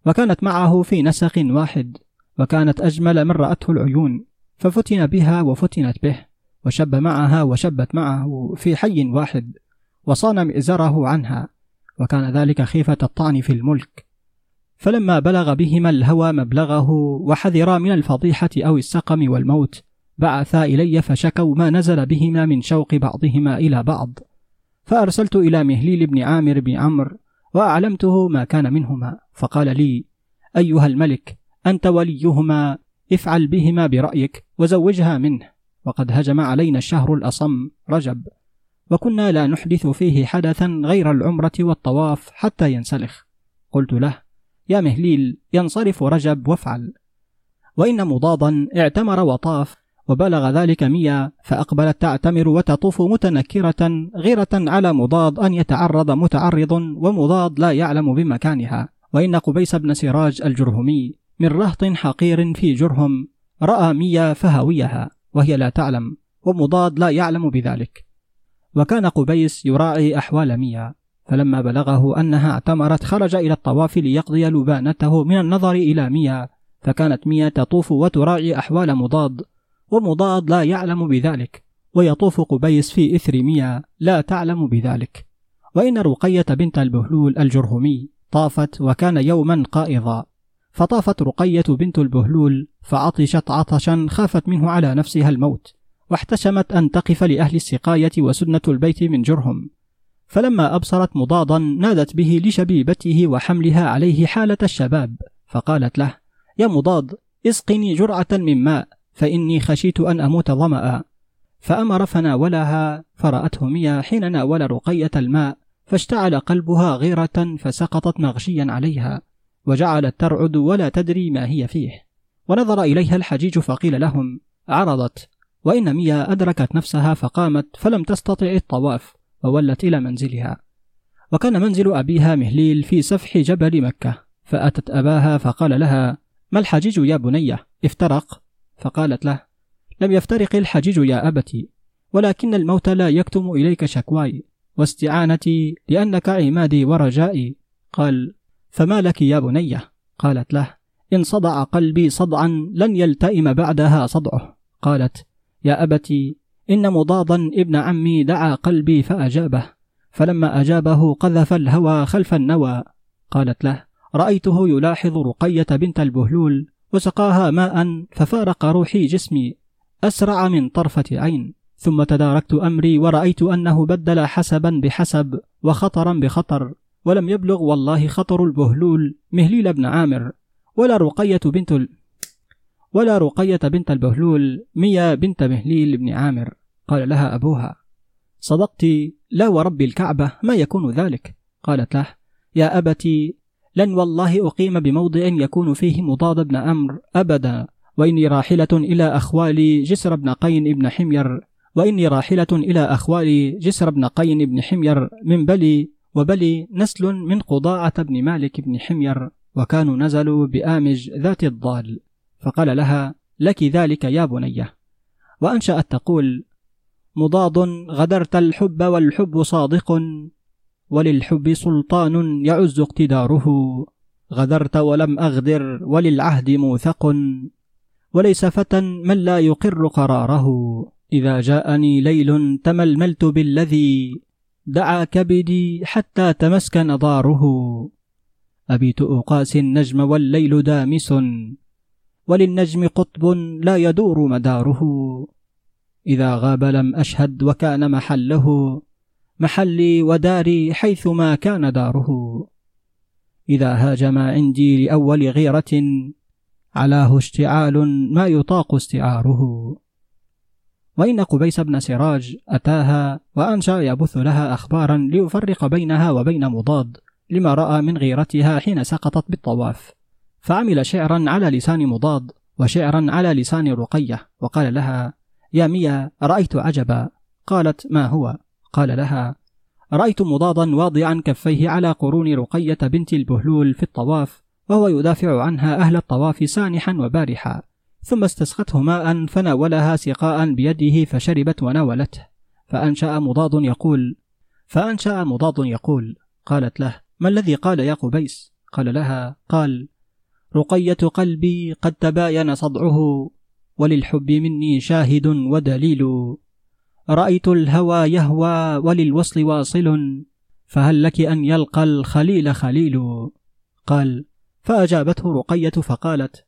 وكانت معه في نسق واحد وكانت أجمل من رأته العيون. ففتن بها وفتنت به وشب معها وشبت معه في حي واحد وصان مئزره عنها وكان ذلك خيفة الطعن في الملك. فلما بلغ بهما الهوى مبلغه وحذرا من الفضيحة أو السقم والموت بعثا إلي فشكوا ما نزل بهما من شوق بعضهما إلى بعض. فأرسلت إلى مهليل بن عامر بن عمرو وأعلمته ما كان منهما. فقال لي أيها الملك أنت وليهما افعل بهما برأيك وزوجها منه. وقد هجم علينا الشهر الأصم رجب. وكنا لا نحدث فيه حدثا غير العمرة والطواف حتى ينسلخ. قلت له يا مهليل ينصرف رجب وافعل. وإن مضادا اعتمر وطاف وبلغ ذلك مية فأقبلت تعتمر وتطوف متنكرة غيرة على مضاد أن يتعرض متعرض ومضاد لا يعلم بمكانها. وإن قبيس بن سراج الجرهمي من رهط حقير في جرهم رأى مية فهويها وهي لا تعلم ومضاد لا يعلم بذلك. وكان قبيس يراعي أحوال مية فلما بلغه أنها اعتمرت خرج إلى الطواف ليقضي لبانته من النظر إلى مية فكانت مية تطوف وتراعي أحوال مضاد ومضاد لا يعلم بذلك ويطوف قبيس في إثر مية لا تعلم بذلك. وإن رقية بنت البهلول الجرهمي طافت وكان يوما قائضا. فطافت رقية بنت البهلول فعطشت عطشا خافت منه على نفسها الموت واحتشمت أن تقف لأهل السقاية وسنة البيت من جرهم. فلما أبصرت مضادا نادت به لشبيبته وحملها عليه حالة الشباب فقالت له يا مضاد اسقني جرعة من ماء فإني خشيت أن أموت ظمأ. فأمر فناولها فرأته ميا حين ناول رقية الماء فاشتعل قلبها غيرة فسقطت مغشيا عليها. وجعلت ترعد ولا تدري ما هي فيه. ونظر إليها الحجيج فقيل لهم عرضت. وإن ميا أدركت نفسها فقامت فلم تستطع الطواف وولت إلى منزلها. وكان منزل أبيها مهليل في سفح جبل مكة فأتت أباها فقال لها ما الحجيج يا بنية افترق. فقالت له لم يفترق الحجيج يا أبتي ولكن الموت لا يكتم إليك شكواي واستعانتي لأنك عمادي ورجائي. قال فما لك يا بنية قالت له إن صدع قلبي صدعا لن يلتئم بعدها صدعه. قالت يا أبتي إن مضادا ابن عمي دعا قلبي فأجابه فلما أجابه قذف الهوى خلف النوى. قالت له رأيته يلاحظ رقية بنت البهلول وسقاها ماء ففارق روحي جسمي أسرع من طرفة عين. ثم تداركت أمري ورأيت أنه بدل حسبا بحسب وخطرا بخطر. ولم يبلغ والله خطر البهلول مهليل بن عامر ولا رقية بنت ال... ولا رقية بنت البهلول ميا بنت مهليل بن عامر. قال لها أبوها صدقت لا ورب الكعبة ما يكون ذلك. قالت له يا أبتي لن والله أقيم بموضع يكون فيه مضاد بن أمر أبدا وإني راحلة إلى أخوالي جسر بن قين بن حمير وإني راحلة إلى أخوالي جسر بن قين بن حمير من بلي وبلي نسل من قضاعة بن مالك بن حمير وكانوا نزلوا بآمج ذات الضال. فقال لها لك ذلك يا بنية. وأنشأت تقول مضاد غدرت الحب والحب صادق وللحب سلطان يعز اقتداره. غدرت ولم أغدر وللعهد موثق وليس فتى من لا يقر قراره. إذا جاءني ليل تململت بالذي دعا كبدي حتى تمسكن ضاره. أبيت أقاسي النجم والليل دامس وللنجم قطب لا يدور مداره. إذا غاب لم أشهد وكان محله محلي وداري حيثما كان داره. إذا هاجم عندي لأول غيرة علاه اشتعال ما يطاق استعاره. وإن قبيس بن سراج أتاها وأنشأ يبث لها أخبارا ليفرق بينها وبين مضاد لما رأى من غيرتها حين سقطت بالطواف فعمل شعرا على لسان مضاد وشعرا على لسان رقية وقال لها يا ميا رأيت عجبا قالت ما هو قال لها رأيت مضادا واضعا كفيه على قرون رقية بنت البهلول في الطواف وهو يدافع عنها أهل الطواف سانحا وبارحا ثم استسقته ماء فناولها سقاء بيده فشربت وناولته. فأنشأ مضاد يقول فأنشأ مضاد يقول قالت له ما الذي قال يا قبيس؟ قال لها قال رقية قلبي قد تباين صدعه وللحب مني شاهد ودليل. رأيت الهوى يهوى وللوصل واصل فهل لك أن يلقى الخليل خليل؟ قال فأجابته رقية فقالت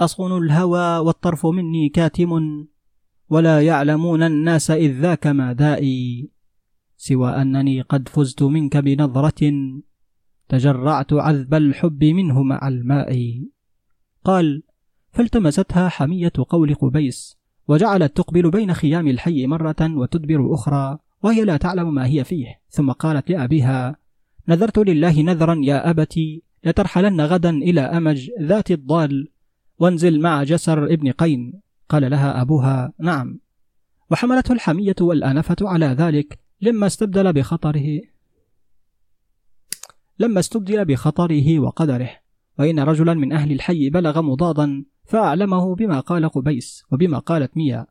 أصون الهوى والطرف مني كاتم ولا يعلمون الناس إذ ذاك ما دائي سوى أنني قد فزت منك بنظرة تجرعت عذب الحب منه مع الماء. قال فالتمستها حمية قول قبيس وجعلت تقبل بين خيام الحي مرة وتدبر أخرى وهي لا تعلم ما هي فيه. ثم قالت لأبيها نذرت لله نذرا يا أبتي لترحلن غدا إلى أمج ذات الضال وانزل مع جسر ابن قين. قال لها أبوها نعم. وحملته الحمية والأنفة على ذلك لما استبدل بخطره لما استبدل بخطره وقدره. وإن رجلا من أهل الحي بلغ مضادا فأعلمه بما قال قبيس وبما قالت ميا.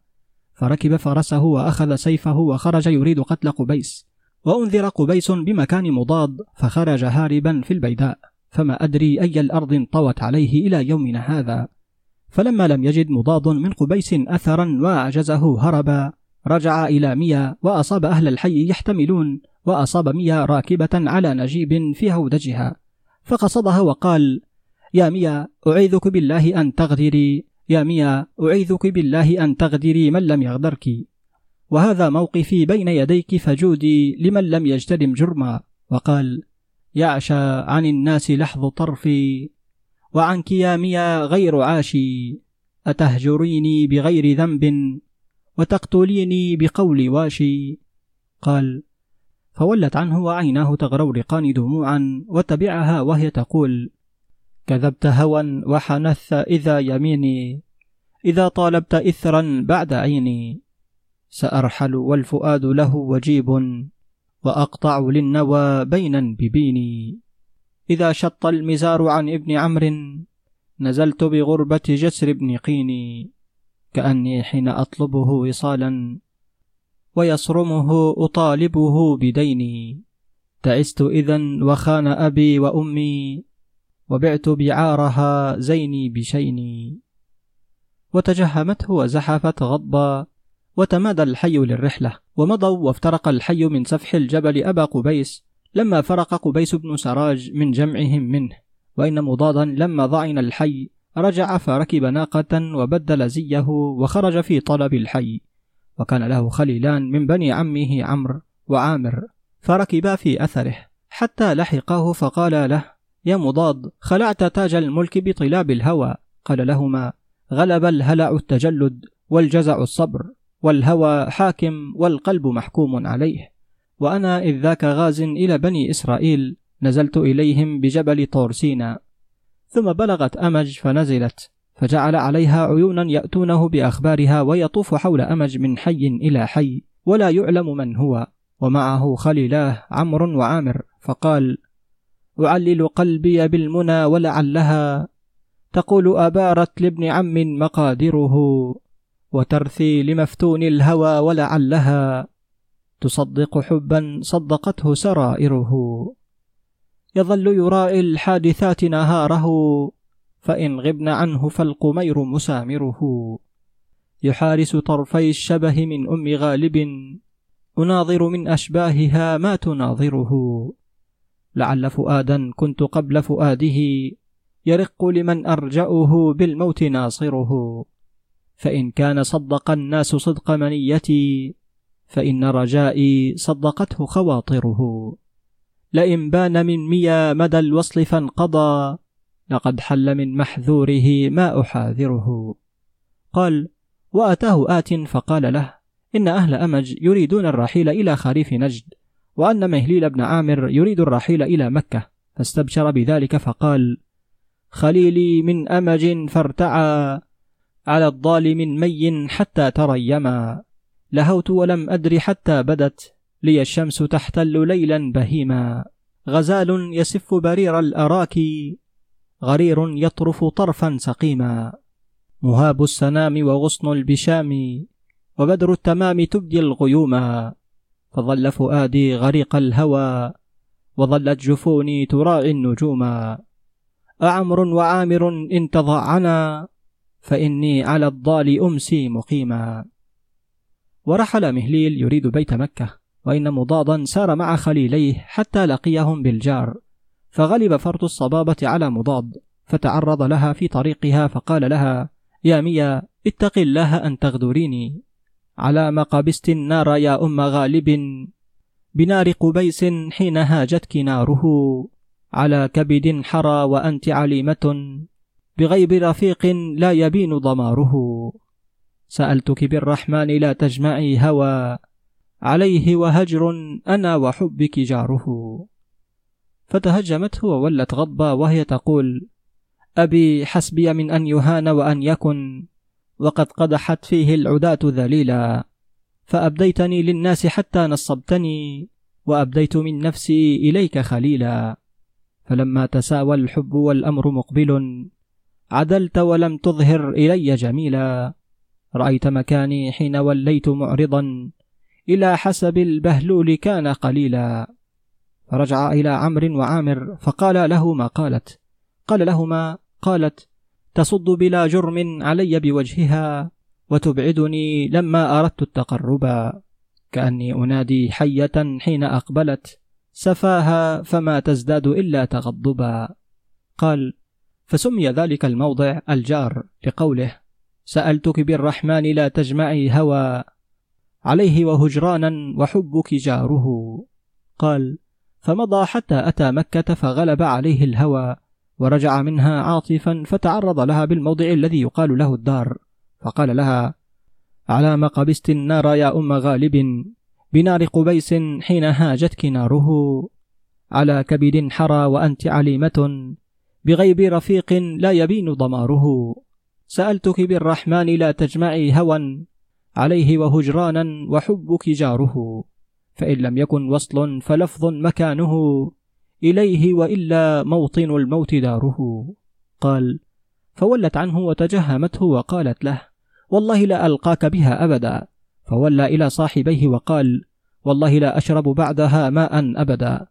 فركب فرسه وأخذ سيفه وخرج يريد قتل قبيس. وأنذر قبيس بمكان مضاد فخرج هاربا في البيداء. فما أدري أي الأرض انطوت عليه إلى يومنا هذا. فلما لم يجد مضاد من قبيس أثرا وأعجزه هربا رجع إلى ميا وأصاب أهل الحي يحتملون وأصاب ميا راكبة على نجيب في هودجها. فقصدها وقال يا ميا أعيذك بالله أن تغدري. يا ميا أعيذك بالله أن تغدري من لم يغدرك. وهذا موقفي بين يديك فجودي لمن لم يجترم جرما. وقال يعشى عن الناس لحظ طرفي وعنك يا ميا غير عاشي أتهجريني بغير ذنب وتقتليني بقول واشي؟ قال فولت عنه وعيناه تغرورقان دموعا وتبعها وهي تقول كذبت هوى وحنث إذا يميني إذا طالبت إثرا بعد عيني سأرحل والفؤاد له وجيب. وأقطع للنوى بينا ببيني. إذا شط المزار عن ابن عمرو نزلت بغربة جسر بن قيني كأني حين أطلبه وصالا ويصرمه أطالبه بديني تعست إذا وخان أبي وأمي وبعت بعارها زيني بشيني. وتجهمته وزحفت غضبا وتمادى الحي للرحلة ومضوا وافترق الحي من سفح الجبل أبا قبيس لما فرق قبيس بن سراج من جمعهم منه. وإن مضادا لما ضعن الحي رجع فركب ناقة وبدل زيه وخرج في طلب الحي. وكان له خليلان من بني عمه عمرو وعامر فركبا في أثره. حتى لحقاه فقال له يا مضاد خلعت تاج الملك بطلاب الهوى. قال لهما غلب الهلع التجلد والجزع الصبر. والهوى حاكم والقلب محكوم عليه. وأنا إذ ذاك غاز إلى بني إسرائيل نزلت إليهم بجبل طور سينا ثم بلغت أمج فنزلت فجعل عليها عيونا يأتونه بأخبارها ويطوف حول أمج من حي إلى حي ولا يعلم من هو ومعه خليلاه عمرو وعامر فقال أعلل قلبي بالمنى ولعلها تقول أبارت لابن عم مقادره. وترثي لمفتون الهوى ولعلها تصدق حبا صدقته سرائره. يظل يرائي الحادثات نهاره فإن غبن عنه فالقمير مسامره. يحارس طرفي الشبه من أم غالب أناظر من أشباهها ما تناظره. لعل فؤادا كنت قبل فؤاده يرق لمن أرجأه بالموت ناصره. فإن كان صدق الناس صدق منيتي فإن رجائي صدقته خواطره. لئن بان من ميا مدى الوصل فانقضى لقد حل من محذوره ما أحاذره. قال وأتاه آت فقال له إن أهل أمج يريدون الرحيل إلى خريف نجد وأن مهليل بن عامر يريد الرحيل إلى مكة فاستبشر بذلك فقال خليلي من أمج فارتعى. على الضال من مي حتى تريما. لهوت ولم أدر حتى بدت لي الشمس تحتل ليلا بهيما. غزال يسف برير الأراك غرير يطرف طرفا سقيما. مهاب السنام وغصن البشام وبدر التمام تبدي الغيوما. فظل فؤادي غريق الهوى وظلت جفوني تراعي النجوما. أعمر وعامر إن تضعنا فإني على الضال أمسي مقيما. ورحل مهليل يريد بيت مكة وإن مضادا سار مع خليليه حتى لقيهم بالجار. فغلب فرط الصبابة على مضاد فتعرض لها في طريقها فقال لها يا ميا اتق الله أن تغدريني. على ما قبست النار يا أم غالب. بنار قبيس حين هاجتك ناره. على كبد حرى وأنت عليمة. بغيب رفيق لا يبين ضماره. سألتك بالرحمن لا تجمعي هوى عليه وهجر أنا وحبك جاره. فتهجمته وولت غضبا وهي تقول أبي حسبي من أن يهان وأن يكن وقد قدحت فيه العداة ذليلا. فأبديتني للناس حتى نصبتني وأبديت من نفسي إليك خليلا. فلما تساوى الحب والأمر مقبل عدلت ولم تظهر إلي جميلا. رأيت مكاني حين وليت معرضا إلى حسب البهلول كان قليلا. فرجع إلى عمرو وعامر فقال له ما قالت قال لهما قالت تصد بلا جرم علي بوجهها وتبعدني لما أردت التقربا كأني أنادي حية حين أقبلت سفاها فما تزداد إلا تغضبا. قال فسمي ذلك الموضع الجار لقوله سألتك بالرحمن لا تجمعي هوى عليه وهجرانا وحبك جاره. قال فمضى حتى أتى مكة فغلب عليه الهوى ورجع منها عاطفا فتعرض لها بالموضع الذي يقال له الدار. فقال لها على ما قبست النار يا أم غالب بنار قبيس حين هاجتك ناره. على كبد حرى وأنت عليمة. بغيب رفيق لا يبين ضماره. سألتك بالرحمن لا تجمعي هوى عليه وهجرانا وحبك جاره. فإن لم يكن وصل فلفظ مكانه إليه وإلا موطن الموت داره. قال فولت عنه وتجهمته وقالت له والله لا ألقاك بها أبدا. فولى إلى صاحبيه وقال والله لا أشرب بعدها ماء أبدا.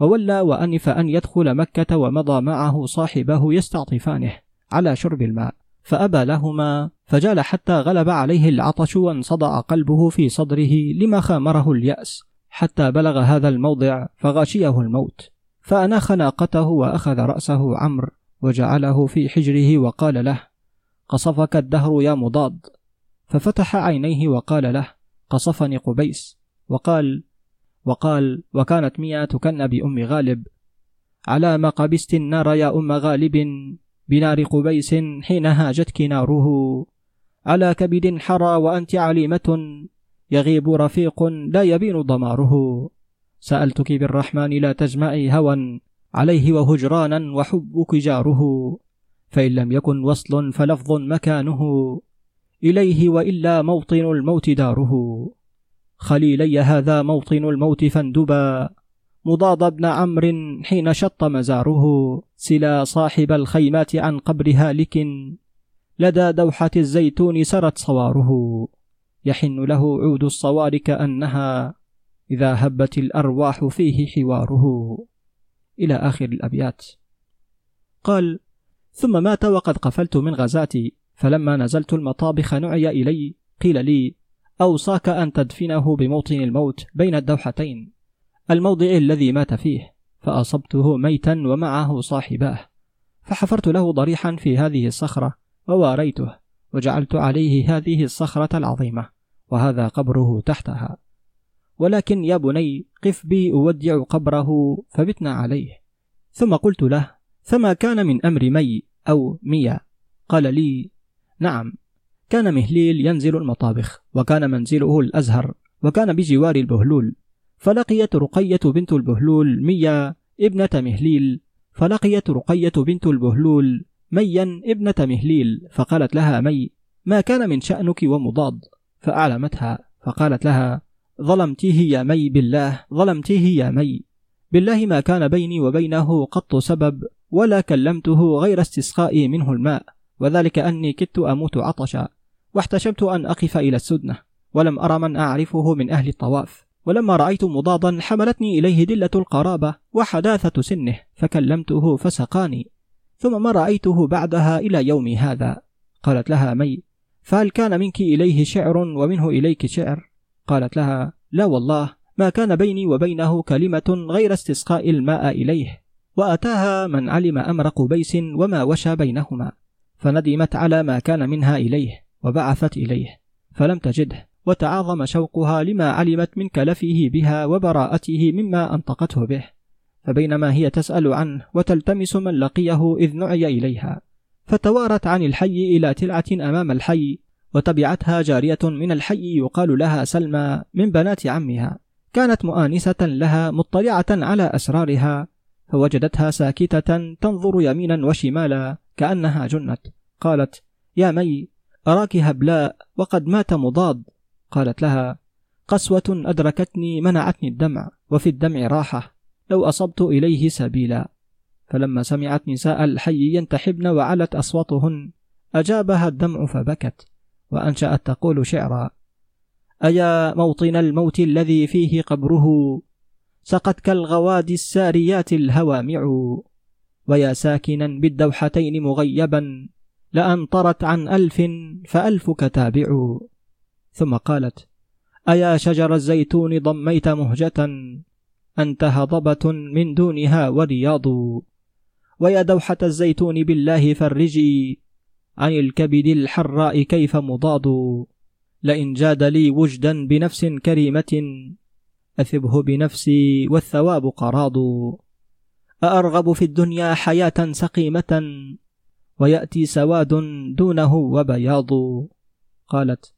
وولى وأنف أن يدخل مكة ومضى معه صاحبه يستعطفانه على شرب الماء فأبى لهما فجال حتى غلب عليه العطش وانصدع قلبه في صدره لما خامره اليأس حتى بلغ هذا الموضع فغاشيه الموت فأناخ ناقته وأخذ رأسه عمرو وجعله في حجره وقال له قصفك الدهر يا مضاد. ففتح عينيه وقال له قصفني قبيس. وقال وقال وكانت ميا تكن بأم غالب. على ما قبست النار يا أم غالب بنار قبيس حين هاجتك ناره. على كبد حرى وأنت عليمة يغيب رفيق لا يبين ضماره. سألتك بالرحمن لا تجمعي هوى عليه وهجرانا وحبك جاره. فإن لم يكن وصل فلفظ مكانه إليه وإلا موطن الموت داره. خليلي هذا موطن الموت فاندبا. مضاد بن عمرو حين شط مزاره. سلا صاحب الخيمات عن قبر هالك. لدى دوحة الزيتون سرت صواره. يحن له عود الصوار كأنها إذا هبت الأرواح فيه حواره. إلى آخر الأبيات. قال ثم مات وقد قفلت من غزاتي فلما نزلت المطابخ نعي إلي قيل لي أوصاك أن تدفنه بموطن الموت بين الدوحتين. الموضع الذي مات فيه فأصبته ميتا ومعه صاحباه. فحفرت له ضريحا في هذه الصخرة وواريته وجعلت عليه هذه الصخرة العظيمة وهذا قبره تحتها. ولكن يا بني قف بي أودع قبره فبتنا عليه. ثم قلت له فما كان من أمر مي أو ميا؟ قال لي نعم. كان مهليل ينزل المطابخ وكان منزله الأزهر وكان بجوار البهلول. فلقيت رقية بنت البهلول ميا ابنة مهليل. فلقيت رقية بنت البهلول ميا ابنة مهليل. فقالت لها مي ما كان من شأنك ومضاد؟ فأعلمتها فقالت لها ظلمتيه يا مي بالله ظلمتيه يا مي. بالله ما كان بيني وبينه قط سبب ولا كلمته غير استسقائي منه الماء. وذلك أني كدت أموت عطشا. واحتشمت أن أقف إلى السدنة ولم أرى من أعرفه من أهل الطواف. ولما رأيت مضادا حملتني إليه دلة القرابة وحداثة سنه فكلمته فسقاني. ثم ما رأيته بعدها إلى يومي هذا؟ قالت لها مي فهل كان منك إليه شعر ومنه إليك شعر؟ قالت لها لا والله ما كان بيني وبينه كلمة غير استسقاء الماء إليه. وأتاها من علم أمر قبيس وما وشى بينهما. فندمت على ما كان منها إليه. وبعثت إليه فلم تجده وتعاظم شوقها لما علمت من كلفه بها وبراءته مما أنطقته به. فبينما هي تسأل عنه وتلتمس من لقيه إذ نعي إليها فتوارت عن الحي إلى تلعة أمام الحي وتبعتها جارية من الحي يقال لها سلمى من بنات عمها. كانت مؤانسة لها مطلعة على أسرارها فوجدتها ساكتة تنظر يمينا وشمالا كأنها جنت قالت يا مي أراك هبلاء وقد مات مضاد؟ قالت لها قسوة أدركتني منعتني الدمع وفي الدمع راحة لو أصبت إليه سبيلا. فلما سمعت نساء الحي ينتحبن وعلت أصواتهن أجابها الدمع فبكت وأنشأت تقول شعرا أيا موطن الموت الذي فيه قبره؟ سقت كالغواد الساريات الهوامع. ويا ساكنا بالدوحتين مغيبا لأنطرت عن ألف فألفك تابع. ثم قالت أيا شجر الزيتون ضميت مهجة أنت هضبة من دونها ورياض. ويا دوحة الزيتون بالله فرجي عن الكبد الحراء كيف مضاد؟ لئن جاد لي وجدا بنفس كريمة أثبه بنفسي والثواب قراض. أأرغب في الدنيا حياة سقيمة ويأتي سواد دونه وبياض قالت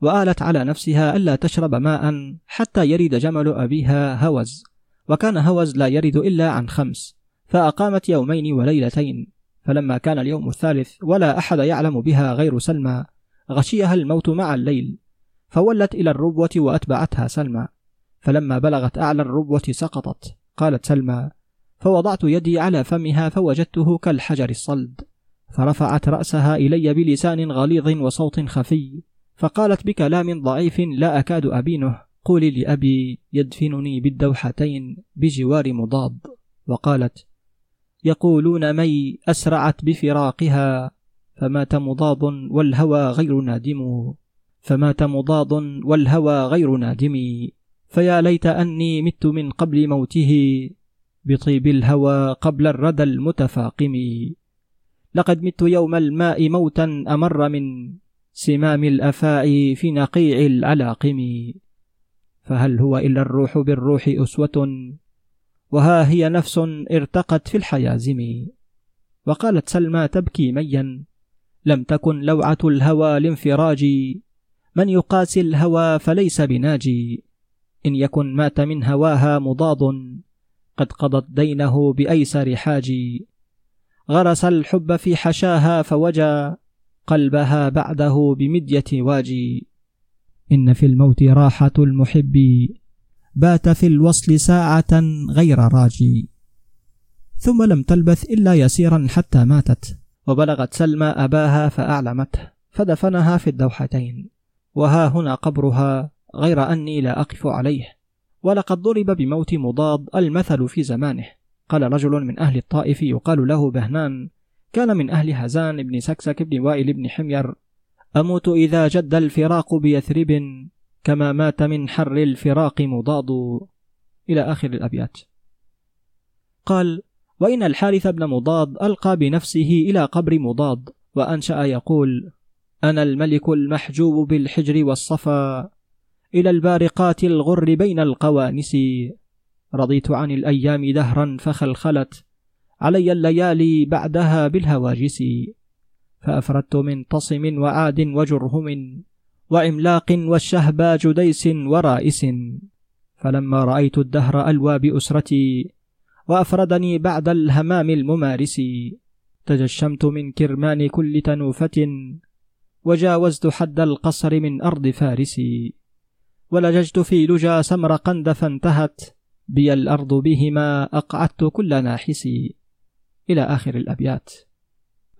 وآلت على نفسها ألا تشرب ماء حتى يرد جمل أبيها هوز وكان هوز لا يرد إلا عن خمس فأقامت يومين وليلتين فلما كان اليوم الثالث ولا أحد يعلم بها غير سلمى غشيها الموت مع الليل فولت إلى الربوة وأتبعتها سلمى فلما بلغت أعلى الربوة سقطت قالت سلمى فوضعت يدي على فمها فوجدته كالحجر الصلد. فرفعت رأسها إلي بلسان غليظ وصوت خفي فقالت بكلام ضعيف لا أكاد أبينه. قولي لأبي يدفنني بالدوحتين بجوار مضاد. وقالت يقولون مي أسرعت بفراقها فمات مضاد والهوى غير نادم. فمات مضاد والهوى غير نادم. فيا ليت أني مت من قبل موته بطيب الهوى قبل الردى المتفاقم. لقد مت يوم الماء موتا أمر من سمام الأفاء في نقيع العلاقم فهل هو إلا الروح بالروح أسوة؟ وها هي نفس ارتقت في الحيازم. وقالت سلمى تبكي ميا لم تكن لوعة الهوى لانفراج من يقاسي الهوى فليس بناجي إن يكن مات من هواها مضاد قد قضت دينه بأيسر حاج غرس الحب في حشاها فوجى قلبها بعده بمدية واجي. إن في الموت راحة المحب. بات في الوصل ساعة غير راجي. ثم لم تلبث إلا يسيرا حتى ماتت. وبلغت سلمى أباها فأعلمته فدفنها في الدوحتين. وها هنا قبرها. غير أني لا أقف عليه. ولقد ضرب بموت مضاد المثل في زمانه. قال رجل من أهل الطائف يقال له بهنان كان من أهل هزان بن سكسك بن وائل بن حمير أموت إذا جد الفراق بيثرب كما مات من حر الفراق مضاد. إلى آخر الأبيات. قال وإن الحارث بن مضاد ألقى بنفسه إلى قبر مضاد وأنشأ يقول أنا الملك المحجوب بالحجر والصفا إلى البارقات الغر بين القوانس رضيت عن الأيام دهرا فخلخلت علي الليالي بعدها بالهواجس فأفردت من تصم وعاد وجرهم وعملاق والشهبا جديس ورائس فلما رأيت الدهر ألوى بأسرتي وأفردني بعد الهمام الممارس تجشمت من كرمان كل تنوفة وجاوزت حد القصر من أرض فارس ولججت في لجا سمرقند فانتهت بي الأرض بهما أقعدت كل ناحس إلى آخر الأبيات.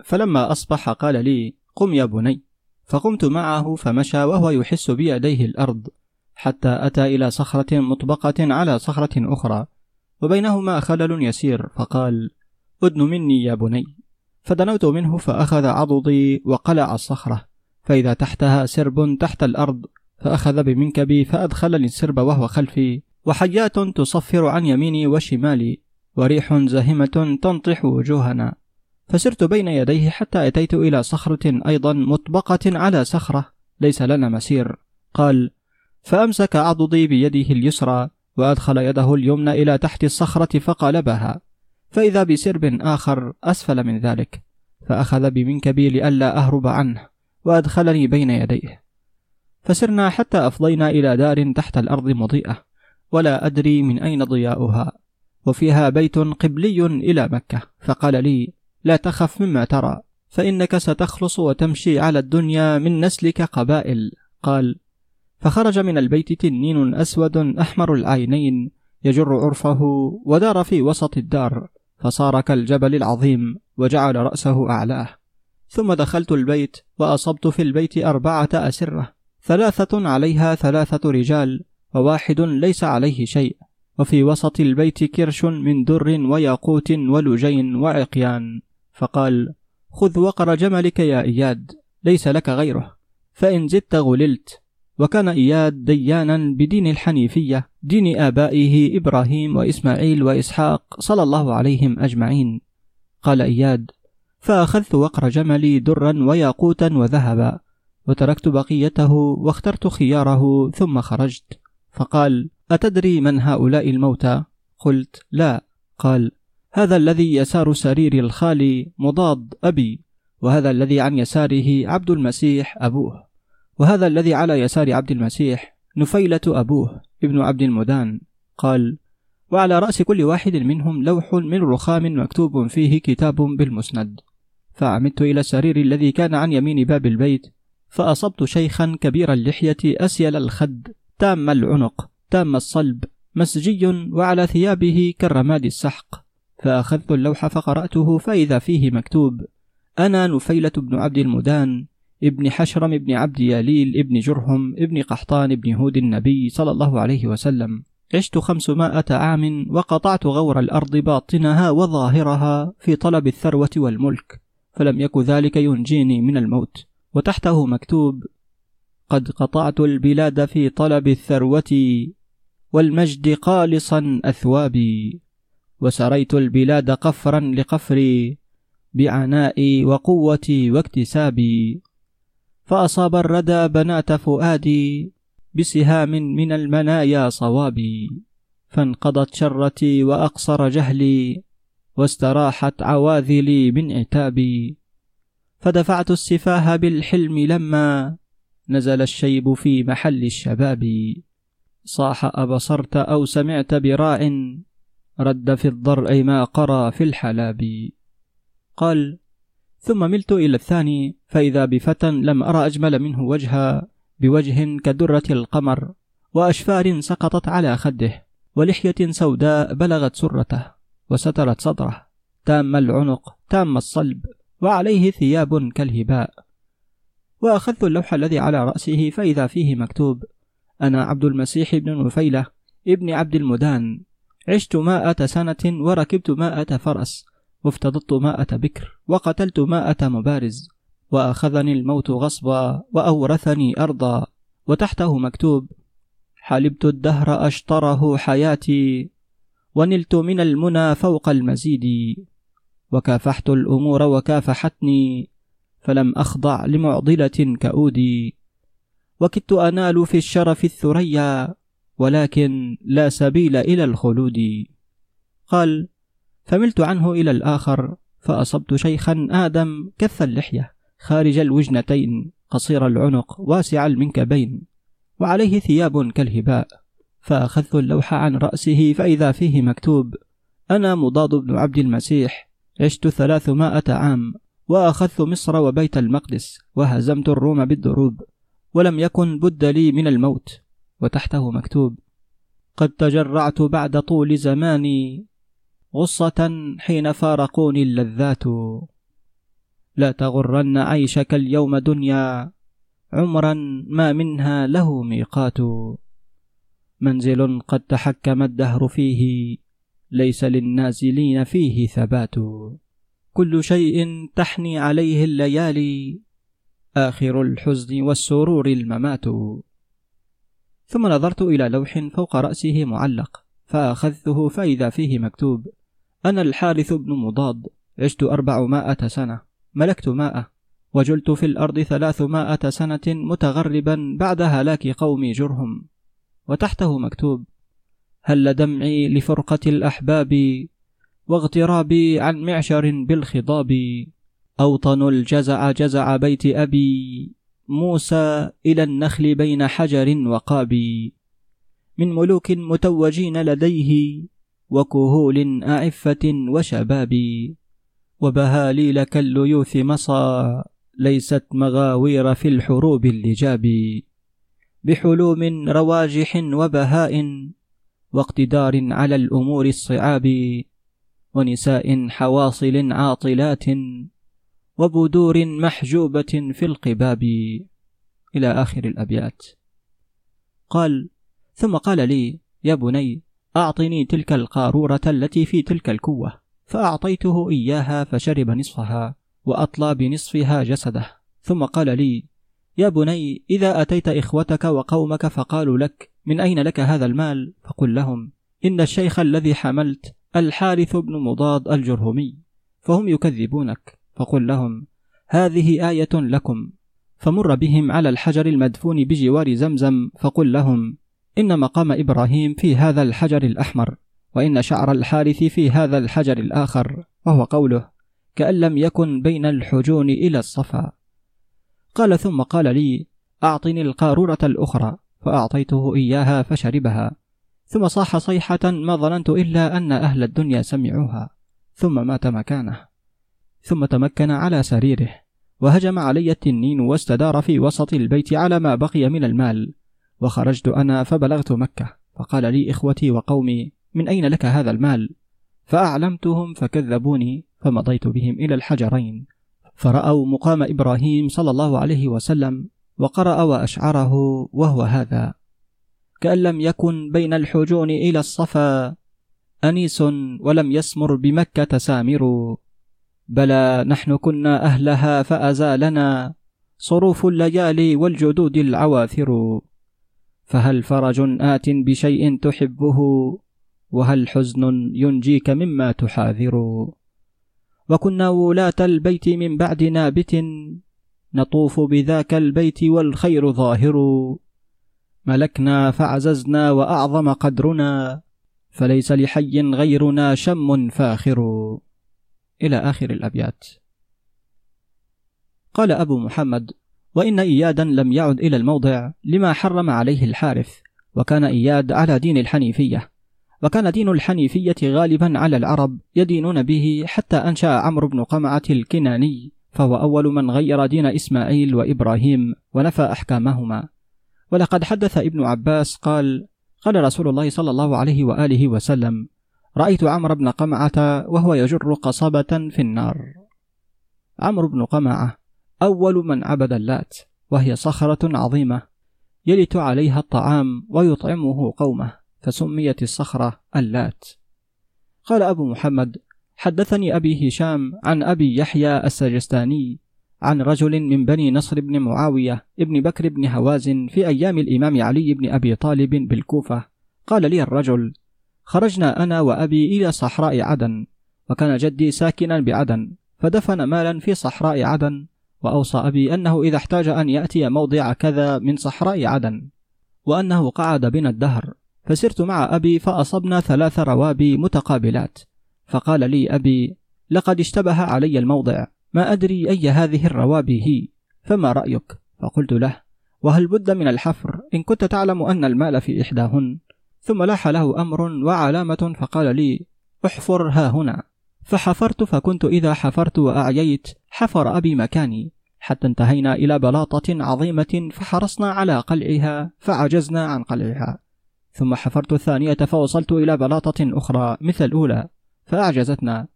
فلما أصبح قال لي قم يا بني. فقمت معه فمشى وهو يحس بيديه الأرض حتى أتى إلى صخرة مطبقة على صخرة أخرى وبينهما خلل يسير فقال أدن مني يا بني. فدنوت منه فأخذ عضدي وقلع الصخرة فإذا تحتها سرب تحت الأرض فأخذ بمنكبي فأدخلني السرب وهو خلفي وحيات تصفر عن يميني وشمالي وريح زاهمة تنطح وجوهنا. فسرت بين يديه حتى أتيت إلى صخرة أيضا مطبقة على صخرة ليس لنا مسير. قال فأمسك عضدي بيده اليسرى وأدخل يده اليمنى إلى تحت الصخرة فقلبها. فإذا بسرب آخر أسفل من ذلك. فأخذ بمنكبي لئلا أهرب عنه وأدخلني بين يديه. فسرنا حتى أفضينا إلى دار تحت الأرض مضيئة. ولا أدري من أين ضياؤها وفيها بيت قبلي إلى مكة. فقال لي لا تخف مما ترى فإنك ستخلص وتمشي على الدنيا من نسلك قبائل. قال فخرج من البيت تنين أسود أحمر العينين يجر عرفه ودار في وسط الدار فصار كالجبل العظيم وجعل رأسه أعلاه. ثم دخلت البيت وأصبت في البيت أربعة أسرة ثلاثة عليها ثلاثة رجال وواحد ليس عليه شيء. وفي وسط البيت كرش من در وياقوت ولجين وعقيان. فقال خذ وقر جملك يا إياد ليس لك غيره. فإن زدت غللت. وكان إياد ديانا بدين الحنيفية دين آبائه إبراهيم وإسماعيل وإسحاق صلى الله عليهم أجمعين. قال إياد فأخذت وقر جملي درا وياقوتا وذهبا وتركت بقيته واخترت خياره ثم خرجت. فقال أتدري من هؤلاء الموتى؟ قلت لا. قال هذا الذي يسار سرير الخالي مضاد أبي وهذا الذي عن يساره عبد المسيح أبوه وهذا الذي على يسار عبد المسيح نفيلة أبوه ابن عبد المدان. قال وعلى رأس كل واحد منهم لوح من رخام مكتوب فيه كتاب بالمسند. فعمدت إلى السرير الذي كان عن يمين باب البيت فأصبت شيخا كبير اللحية أسيل الخد تام العنق تام الصلب مسجي وعلى ثيابه كالرماد السحق. فأخذت اللوح فقرأته فإذا فيه مكتوب أنا نفيلة بن عبد المدان ابن حشرم بن عبد ياليل ابن جرهم ابن قحطان ابن هود النبي صلى الله عليه وسلم. عشت خمسمائة عام وقطعت غور الأرض باطنها وظاهرها في طلب الثروة والملك فلم يك ذلك ينجيني من الموت. وتحته مكتوب قد قطعت البلاد في طلب الثروة والمجد قالصا أثوابي وسريت البلاد قفرا لقفري بعنائي وقوتي واكتسابي. فأصاب الردى بنات فؤادي بسهام من المنايا صوابي. فانقضت شرتي وأقصر جهلي واستراحت عواذلي من عتابي فدفعت السفاه بالحلم لما نزل الشيب في محل الشباب. صاح أبصرت أو سمعت براع رد في الضرع ما قرى في الحلاب. قال ثم ملت إلى الثاني فإذا بفتى لم أرى أجمل منه وجها بوجه كدرة القمر وأشفار سقطت على خده ولحية سوداء بلغت سرته وسترت صدره. تام العنق تام الصلب وعليه ثياب كالهباء. وأخذت اللوح الذي على رأسه فإذا فيه مكتوب أنا عبد المسيح بن نفيلة ابن عبد المدان. عشت مائة سنة وركبت مائة فرس وافتضضت مائة بكر وقتلت مائة مبارز وأخذني الموت غصبا وأورثني أرضا. وتحته مكتوب حلبت الدهر أشطره حياتي ونلت من المنى فوق المزيد. وكافحت الأمور وكافحتني فلم أخضع لمعضلة كأودي. وكدت أنال في الشرف الثريا ولكن لا سبيل إلى الخلود. قال فملت عنه إلى الآخر فأصبت شيخا آدم كث اللحية خارج الوجنتين قصير العنق واسع المنكبين وعليه ثياب كالهباء. فأخذت اللوح عن رأسه فإذا فيه مكتوب أنا مضاد بن عبد المسيح عشت ثلاثمائة عام. وأخذت مصر وبيت المقدس وهزمت الروم بالدروب ولم يكن بد لي من الموت وتحته مكتوب قد تجرعت بعد طول زماني غصة حين فارقوني اللذات لا تغرن عيشك اليوم دنيا عمرا ما منها له ميقات منزل قد تحكم الدهر فيه ليس للنازلين فيه ثبات كل شيء تحني عليه الليالي آخر الحزن والسرور الممات. ثم نظرت إلى لوح فوق رأسه معلق فأخذته فإذا فيه مكتوب أنا الحارث بن مضاد عشت أربعمائة سنة ملكت ماء وجلت في الأرض ثلاثمائة سنة متغربا بعد هلاك قومي جرهم وتحته مكتوب هل دمعي لفرقة الأحباب واغترابي عن معشر بالخضاب. أوطن الجزع جزع بيت أبي موسى إلى النخل بين حجر وقاب. من ملوك متوجين لديه وكهول أعفة وشباب. وبهاليل كالليوث مصى ليست مغاوير في الحروب اللجاب. بحلوم رواجح وبهاء واقتدار على الأمور الصعاب. ونساء حواصل عاطلات وبدور محجوبة في القباب إلى آخر الأبيات. قال ثم قال لي يا بني أعطني تلك القارورة التي في تلك الكوة فأعطيته إياها فشرب نصفها وأطلى بنصفها جسده. ثم قال لي يا بني إذا أتيت إخوتك وقومك فقالوا لك من أين لك هذا المال؟ فقل لهم إن الشيخ الذي حملت الحارث بن مضاد الجرهمي فهم يكذبونك فقل لهم هذه آية لكم فمر بهم على الحجر المدفون بجوار زمزم فقل لهم إن مقام إبراهيم في هذا الحجر الأحمر وإن شعر الحارث في هذا الحجر الآخر وهو قوله كأن لم يكن بين الحجون إلى الصفا. قال ثم قال لي أعطني القارورة الأخرى فأعطيته إياها فشربها. ثم صاح صيحة ما ظننت إلا أن أهل الدنيا سمعوها. ثم مات مكانه. ثم تمكن على سريره. وهجم علي التنين واستدار في وسط البيت على ما بقي من المال. وخرجت أنا فبلغت مكة. فقال لي إخوتي وقومي من أين لك هذا المال؟ فأعلمتهم فكذبوني فمضيت بهم إلى الحجرين. فرأوا مقام إبراهيم صلى الله عليه وسلم وقرأ وأشعره وهو هذا. كأن لم يكن بين الحجون إلى الصفا أنيس ولم يسمر بمكة سامر. بلى نحن كنا أهلها فأزالنا صروف الليالي والجدود العواثر فهل فرج آت بشيء تحبه؟ وهل حزن ينجيك مما تحاذر؟ وكنا ولاة البيت من بعد نابت نطوف بذاك البيت والخير ظاهر. ملكنا فعززنا وأعظم قدرنا فليس لحي غيرنا شم فاخر. إلى آخر الأبيات. قال أبو محمد وإن إيادا لم يعد إلى الموضع لما حرم عليه الحارث وكان إياد على دين الحنيفية. وكان دين الحنيفية غالبا على العرب يدينون به حتى أنشأ عمرو بن قمعة الكناني فهو أول من غير دين إسماعيل وإبراهيم ونفى أحكامهما. ولقد حدث ابن عباس قال قال رسول الله صلى الله عليه وآله وسلم رأيت عمرو بن قمعة وهو يجر قصبة في النار. عمرو بن قمعة أول من عبد اللات وهي صخرة عظيمة يلت عليها الطعام ويطعمه قومه فسميت الصخرة اللات. قال أبو محمد حدثني أبي هشام عن أبي يحيى السجستاني عن رجل من بني نصر بن معاوية ابن بكر بن هوازن في أيام الإمام علي بن أبي طالب بالكوفة. قال لي الرجل خرجنا أنا وأبي إلى صحراء عدن وكان جدي ساكنا بعدن فدفن مالا في صحراء عدن وأوصى أبي أنه إذا احتاج أن يأتي موضع كذا من صحراء عدن وأنه قعد بنا الدهر. فسرت مع أبي فأصبنا ثلاث روابي متقابلات. فقال لي أبي لقد اشتبه علي الموضع ما أدري أي هذه الروابي هي فما رأيك؟ فقلت له وهل بد من الحفر؟ إن كنت تعلم أن المال في إحداهن. ثم لاح له أمر وعلامة فقال لي احفر ها هنا. فحفرت فكنت إذا حفرت وأعييت حفر أبي مكاني. حتى انتهينا إلى بلاطة عظيمة فحرصنا على قلعها فعجزنا عن قلعها. ثم حفرت الثانية فوصلت إلى بلاطة أخرى مثل الأولى فأعجزتنا.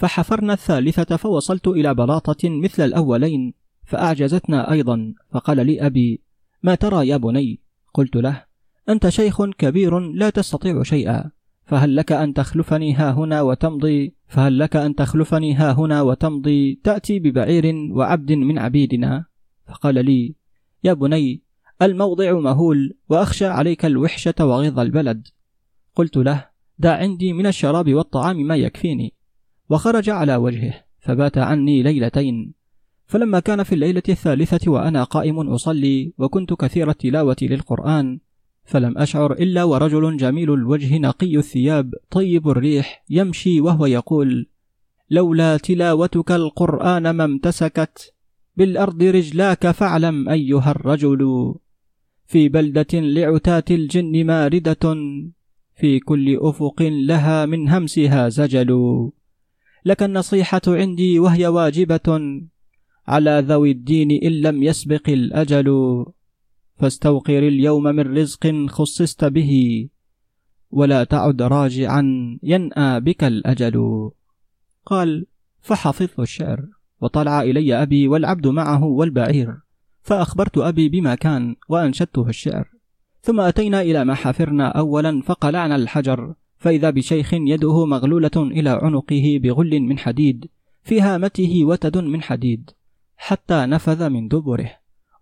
فحفرنا الثالثة فوصلت إلى بلاطة مثل الأولين فأعجزتنا أيضا فقال لي أبي ما ترى يا بني؟ قلت له أنت شيخ كبير لا تستطيع شيئا فهل لك أن تخلفني ها هنا وتمضي؟ فهل لك أن تخلفني ها هنا وتمضي؟ تأتي ببعير وعبد من عبيدنا. فقال لي يا بني الموضع مهول وأخشى عليك الوحشة وغيظ البلد. قلت له دع عندي من الشراب والطعام ما يكفيني. وخرج على وجهه فبات عني ليلتين. فلما كان في الليلة الثالثة وأنا قائم أصلي وكنت كثير التلاوة للقرآن فلم أشعر إلا ورجل جميل الوجه نقي الثياب طيب الريح يمشي وهو يقول لولا تلاوتك القرآن ما امتسكت بالأرض رجلاك فاعلم أيها الرجل. في بلدة لعتاة الجن ماردة في كل أفق لها من همسها زجل. لك النصيحة عندي وهي واجبة على ذوي الدين إن لم يسبق الأجل. فاستوقر اليوم من رزق خصصت به ولا تعد راجعا ينأى بك الأجل. قال فحفظت الشعر وطلع إلي أبي والعبد معه والبعير فأخبرت أبي بما كان وأنشدته الشعر. ثم أتينا إلى ما حفرنا أولا فقلعنا الحجر فإذا بشيخ يده مغلولة إلى عنقه بغل من حديد في هامته وتد من حديد حتى نفذ من دبره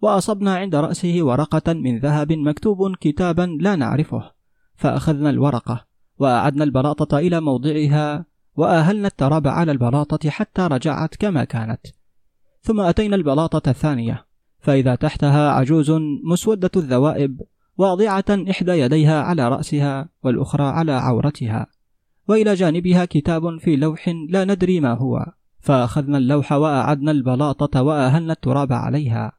وأصبنا عند رأسه ورقة من ذهب مكتوب كتابا لا نعرفه فأخذنا الورقة وأعدنا البلاطة إلى موضعها وآهلنا التراب على البلاطة حتى رجعت كما كانت. ثم أتينا البلاطة الثانية فإذا تحتها عجوز مسودة الذوائب واضعة إحدى يديها على رأسها والأخرى على عورتها. وإلى جانبها كتاب في لوح لا ندري ما هو. فأخذنا اللوح وأعدنا البلاطة وآهلنا التراب عليها.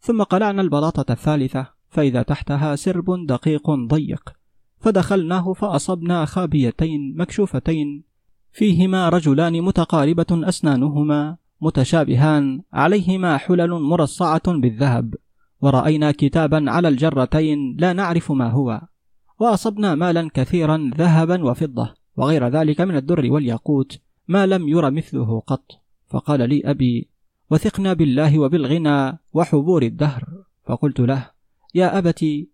ثم قلعنا البلاطة الثالثة فإذا تحتها سرب دقيق ضيق. فدخلناه فأصبنا خابيتين مكشوفتين. فيهما رجلان متقاربة أسنانهما متشابهان عليهما حلل مرصعة بالذهب. ورأينا كتابا على الجرتين لا نعرف ما هو. وأصبنا مالا كثيرا ذهبا وفضة وغير ذلك من الدر والياقوت ما لم ير مثله قط. فقال لي أبي وثقنا بالله وبالغنى وحبور الدهر. فقلت له يا أبتي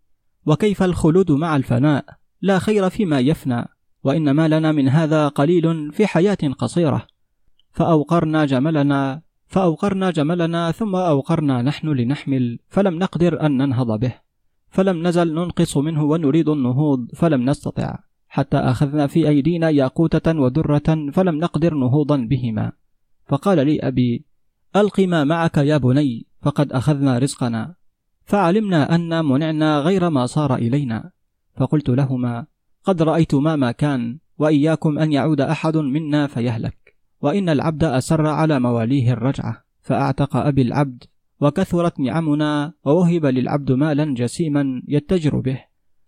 وكيف الخلود مع الفناء؟ لا خير فيما يفنى وإن ما لنا من هذا قليل في حياة قصيرة. فأوقرنا جملنا فأوقرنا جملنا ثم أوقرنا نحن لنحمل فلم نقدر أن ننهض به. فلم نزل ننقص منه ونريد النهوض فلم نستطع. حتى أخذنا في أيدينا ياقوتة ودرة فلم نقدر نهوضا بهما. فقال لي أبي ألق ما معك يا بني فقد أخذنا رزقنا. فعلمنا أن منعنا غير ما صار إلينا. فقلت لهما قد رأيتما ما كان وإياكم أن يعود أحد منا فيهلك. وإن العبد أسر على مواليه الرجعة فأعتق أبي العبد وكثرت نعمنا ووهب للعبد مالا جسيما يتجر به.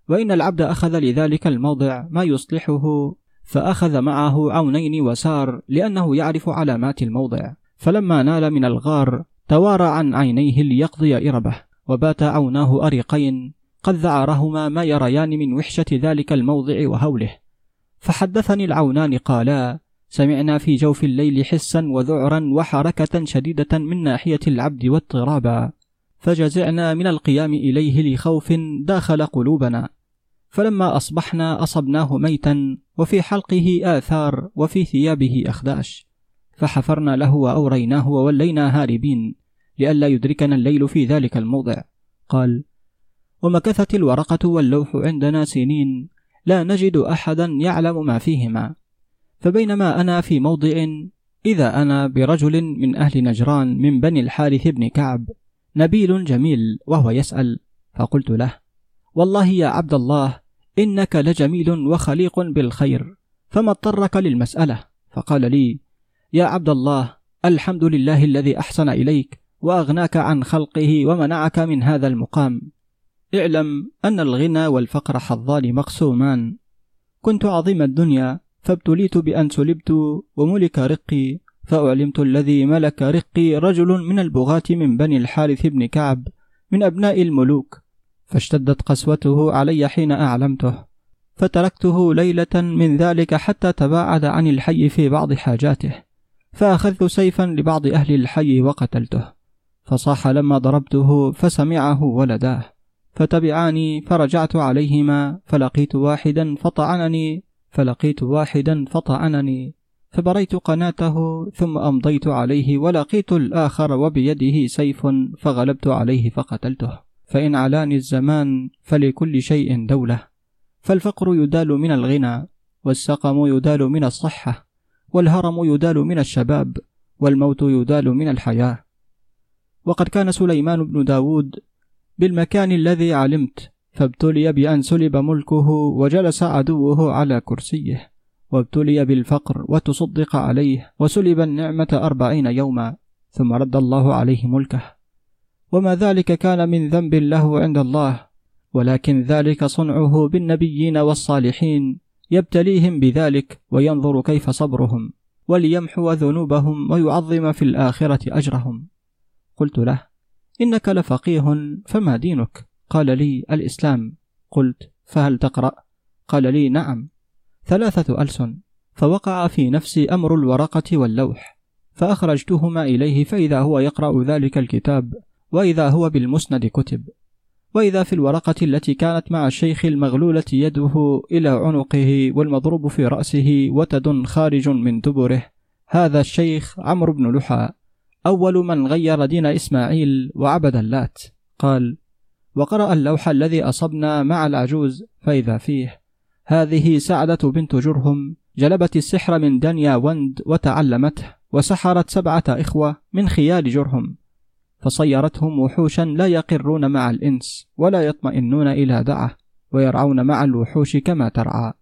وإن العبد أخذ لذلك الموضع ما يصلحه فأخذ معه عونين وسار لأنه يعرف علامات الموضع. فلما نال من الغار توارى عن عينيه ليقضي إربه. وبات عوناه أريقين قد ذعرهما ما يريان من وحشة ذلك الموضع وهوله. فحدثني العونان قالا سمعنا في جوف الليل حسا وذعرا وحركة شديدة من ناحية العبد واضطرابا. فجزعنا من القيام إليه لخوف داخل قلوبنا. فلما أصبحنا أصبناه ميتا وفي حلقه آثار وفي ثيابه أخداش. فحفرنا له وأوريناه وولينا هاربين لئلا يدركنا الليل في ذلك الموضع. قال ومكثت الورقة واللوح عندنا سنين. لا نجد أحدا يعلم ما فيهما. فبينما أنا في موضع إذا أنا برجل من أهل نجران من بني الحارث بن كعب نبيل جميل وهو يسأل فقلت له والله يا عبد الله إنك لجميل وخليق بالخير فما اضطرك للمسألة؟ فقال لي يا عبد الله الحمد لله الذي أحسن إليك وأغناك عن خلقه ومنعك من هذا المقام. اعلم أن الغنى والفقر حظان مقسومان. كنت عظيم الدنيا فابتليت بأن سلبت وملك رقي فأعلمت الذي ملك رقي رجل من البغاة من بني الحارث بن كعب من أبناء الملوك. فاشتدت قسوته علي حين أعلمته. فتركته ليلة من ذلك حتى تباعد عن الحي في بعض حاجاته. فأخذت سيفا لبعض أهل الحي وقتلته. فصاح لما ضربته فسمعه ولداه. فتبعاني فرجعت عليهما فلقيت واحدا فطعنني فلقيت واحدا فطعنني فبريت قناته ثم أمضيت عليه ولقيت الآخر وبيده سيف فغلبت عليه فقتلته. فإن علاني الزمان فلكل شيء دولة. فالفقر يدال من الغنى والسقم يدال من الصحة والهرم يدال من الشباب والموت يدال من الحياة. وقد كان سليمان بن داود بالمكان الذي علمت فابتلي بأن سلب ملكه وجلس عدوه على كرسيه وابتلي بالفقر وتصدق عليه وسلب النعمة أربعين يوما ثم رد الله عليه ملكه. وما ذلك كان من ذنب له عند الله ولكن ذلك صنعه بالنبيين والصالحين يبتليهم بذلك وينظر كيف صبرهم وليمحو ذنوبهم ويعظم في الآخرة أجرهم. قلت له إنك لفقيه فما دينك؟ قال لي الإسلام. قلت فهل تقرأ؟ قال لي نعم. ثلاثة ألسن. فوقع في نفسي أمر الورقة واللوح. فأخرجتهما إليه فإذا هو يقرأ ذلك الكتاب وإذا هو بالمسند كتب. وإذا في الورقة التي كانت مع الشيخ المغلولة يده إلى عنقه والمضروب في رأسه وتد خارج من دبره هذا الشيخ عمرو بن لحى. أول من غير دين إسماعيل وعبد اللات. قال وقرأ اللوح الذي أصبنا مع العجوز فإذا فيه. هذه سعدة بنت جرهم جلبت السحر من دنيا وند وتعلمته وسحرت سبعة إخوة من خيال جرهم. فصيرتهم وحوشا لا يقرون مع الإنس ولا يطمئنون إلى دعة ويرعون مع الوحوش كما ترعى.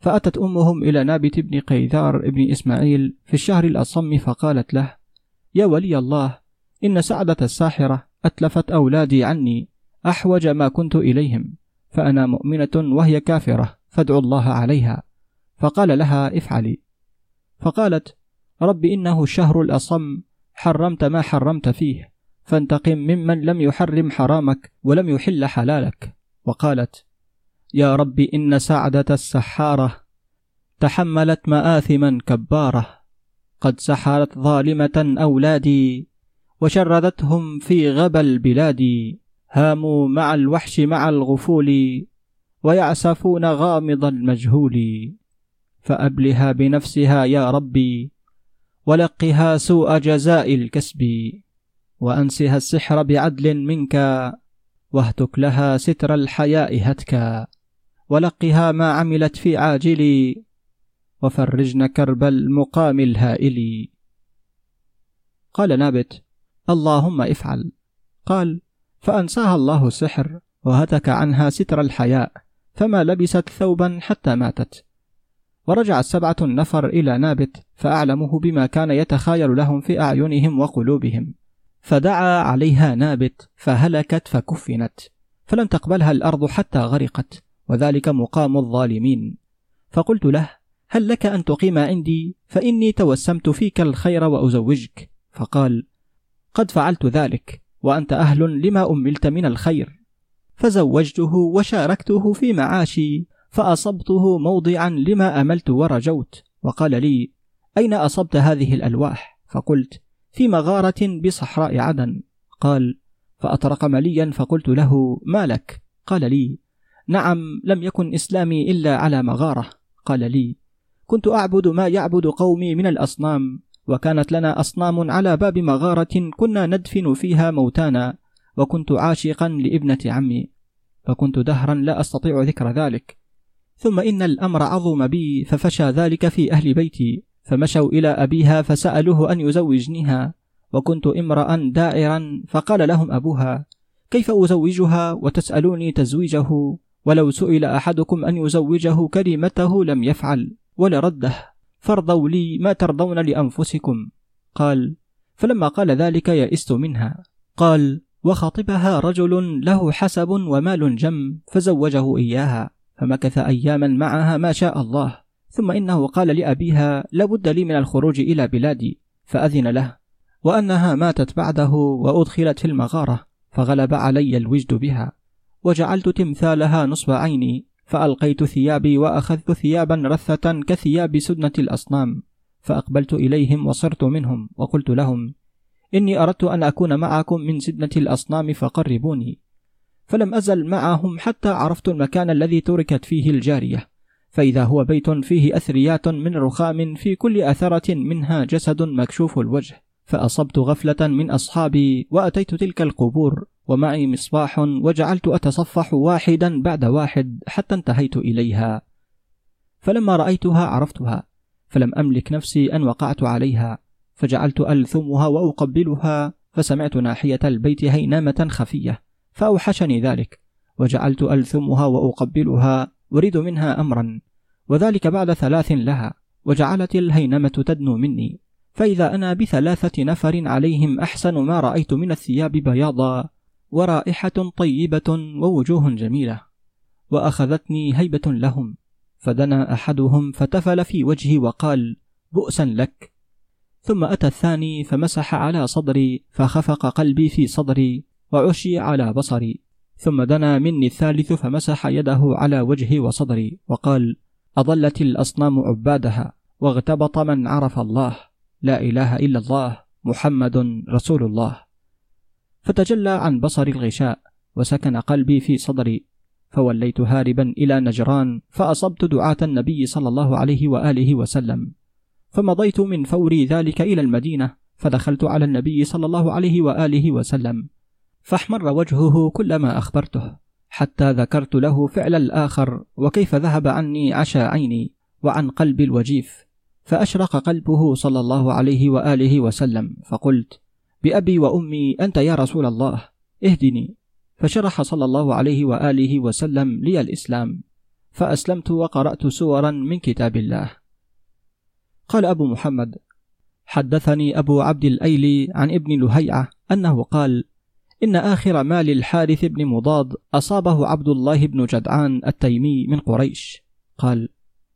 فأتت أمهم إلى نابت بن قيذار بن إسماعيل في الشهر الأصم فقالت له يا ولي الله إن سعدة الساحرة أتلفت أولادي عني أحوج ما كنت إليهم فأنا مؤمنة وهي كافرة فادعوا الله عليها. فقال لها افعلي. فقالت رب إنه الشهر الأصم حرمت ما حرمت فيه فانتقم ممن لم يحرم حرامك ولم يحل حلالك. وقالت يا رب إن سعدة السحارة تحملت مآثما كبارة قد سحرت ظالمة أولادي وشردتهم في غبى البلاد. هاموا مع الوحش مع الغفول ويعسفون غامض المجهول. فأبلها بنفسها يا ربي ولقها سوء جزاء الكسب وأنسها السحر بعدل منك واهتك لها ستر الحياء هتكا ولقها ما عملت في عاجل وفرجن كرب المقام الهائل. قال نابت اللهم افعل. قال فأنساها الله السحر وهتك عنها ستر الحياء فما لبست ثوبا حتى ماتت. ورجع السبعة النفر إلى نابت فأعلمه بما كان يتخايل لهم في أعينهم وقلوبهم. فدعا عليها نابت فهلكت فكفنت. فلم تقبلها الأرض حتى غرقت وذلك مقام الظالمين. فقلت له هل لك أن تقيم عندي؟ فإني توسمت فيك الخير وأزوجك. فقال قد فعلت ذلك. وأنت أهل لما أملت من الخير. فزوجته وشاركته في معاشي فأصبته موضعا لما أملت ورجوت. وقال لي أين أصبت هذه الألواح؟ فقلت في مغارة بصحراء عدن. قال فأطرق مليا فقلت له ما لك؟ قال لي نعم لم يكن إسلامي إلا على مغارة. قال لي كنت أعبد ما يعبد قومي من الأصنام. وكانت لنا أصنام على باب مغارة كنا ندفن فيها موتانا وكنت عاشقا لابنة عمي فكنت دهرا لا أستطيع ذكر ذلك. ثم إن الأمر عظم بي ففشى ذلك في أهل بيتي فمشوا إلى أبيها فسألوه أن يزوجنيها وكنت امرأ دائرا فقال لهم أبوها كيف أزوجها وتسألوني تزويجه؟ ولو سئل أحدكم أن يزوجه كلمته لم يفعل ولرده فارضوا لي ما ترضون لأنفسكم. قال فلما قال ذلك يئست منها. قال وخطبها رجل له حسب ومال جم فزوجه إياها فمكث أياما معها ما شاء الله. ثم إنه قال لأبيها لابد لي من الخروج إلى بلادي. فأذن له. وأنها ماتت بعده وأدخلت في المغارة فغلب علي الوجد بها. وجعلت تمثالها نصب عيني. فألقيت ثيابي وأخذت ثيابا رثة كثياب سدنة الأصنام فأقبلت إليهم وصرت منهم وقلت لهم إني أردت أن أكون معكم من سدنة الأصنام فقربوني. فلم أزل معهم حتى عرفت المكان الذي تركت فيه الجارية فإذا هو بيت فيه أثريات من رخام في كل أثرة منها جسد مكشوف الوجه فأصبت غفلة من أصحابي وأتيت تلك القبور. ومعي مصباح وجعلت أتصفح واحدا بعد واحد حتى انتهيت إليها. فلما رأيتها عرفتها فلم أملك نفسي أن وقعت عليها. فجعلت ألثمها وأقبلها فسمعت ناحية البيت هينامة خفية فأوحشني ذلك. وجعلت ألثمها وأقبلها أريد منها أمرا وذلك بعد ثلاث لها وجعلت الهينمة تدنو مني. فإذا أنا بثلاثة نفر عليهم أحسن ما رأيت من الثياب بياضا. ورائحة طيبة ووجوه جميلة وأخذتني هيبة لهم فدنا أحدهم فتفل في وجهي وقال بؤسا لك. ثم أتى الثاني فمسح على صدري فخفق قلبي في صدري وعشي على بصري ثم دنا مني الثالث فمسح يده على وجهي وصدري وقال أضلت الأصنام عبادها واغتبط من عرف الله لا إله إلا الله محمد رسول الله. فتجلى عن بصري الغشاء وسكن قلبي في صدري فوليت هاربا إلى نجران فأصبت دعاة النبي صلى الله عليه وآله وسلم. فمضيت من فوري ذلك إلى المدينة فدخلت على النبي صلى الله عليه وآله وسلم. فاحمر وجهه كلما أخبرته حتى ذكرت له فعل الآخر وكيف ذهب عني عشا عيني وعن قلبي الوجيف. فأشرق قلبه صلى الله عليه وآله وسلم فقلت بأبي وأمي أنت يا رسول الله اهدني. فشرح صلى الله عليه وآله وسلم لي الإسلام فأسلمت وقرأت سورا من كتاب الله. قال أبو محمد حدثني أبو عبد الأيلي عن ابن لهيعة أنه قال إن آخر مال الحارث بن مضاد أصابه عبد الله بن جدعان التيمي من قريش. قال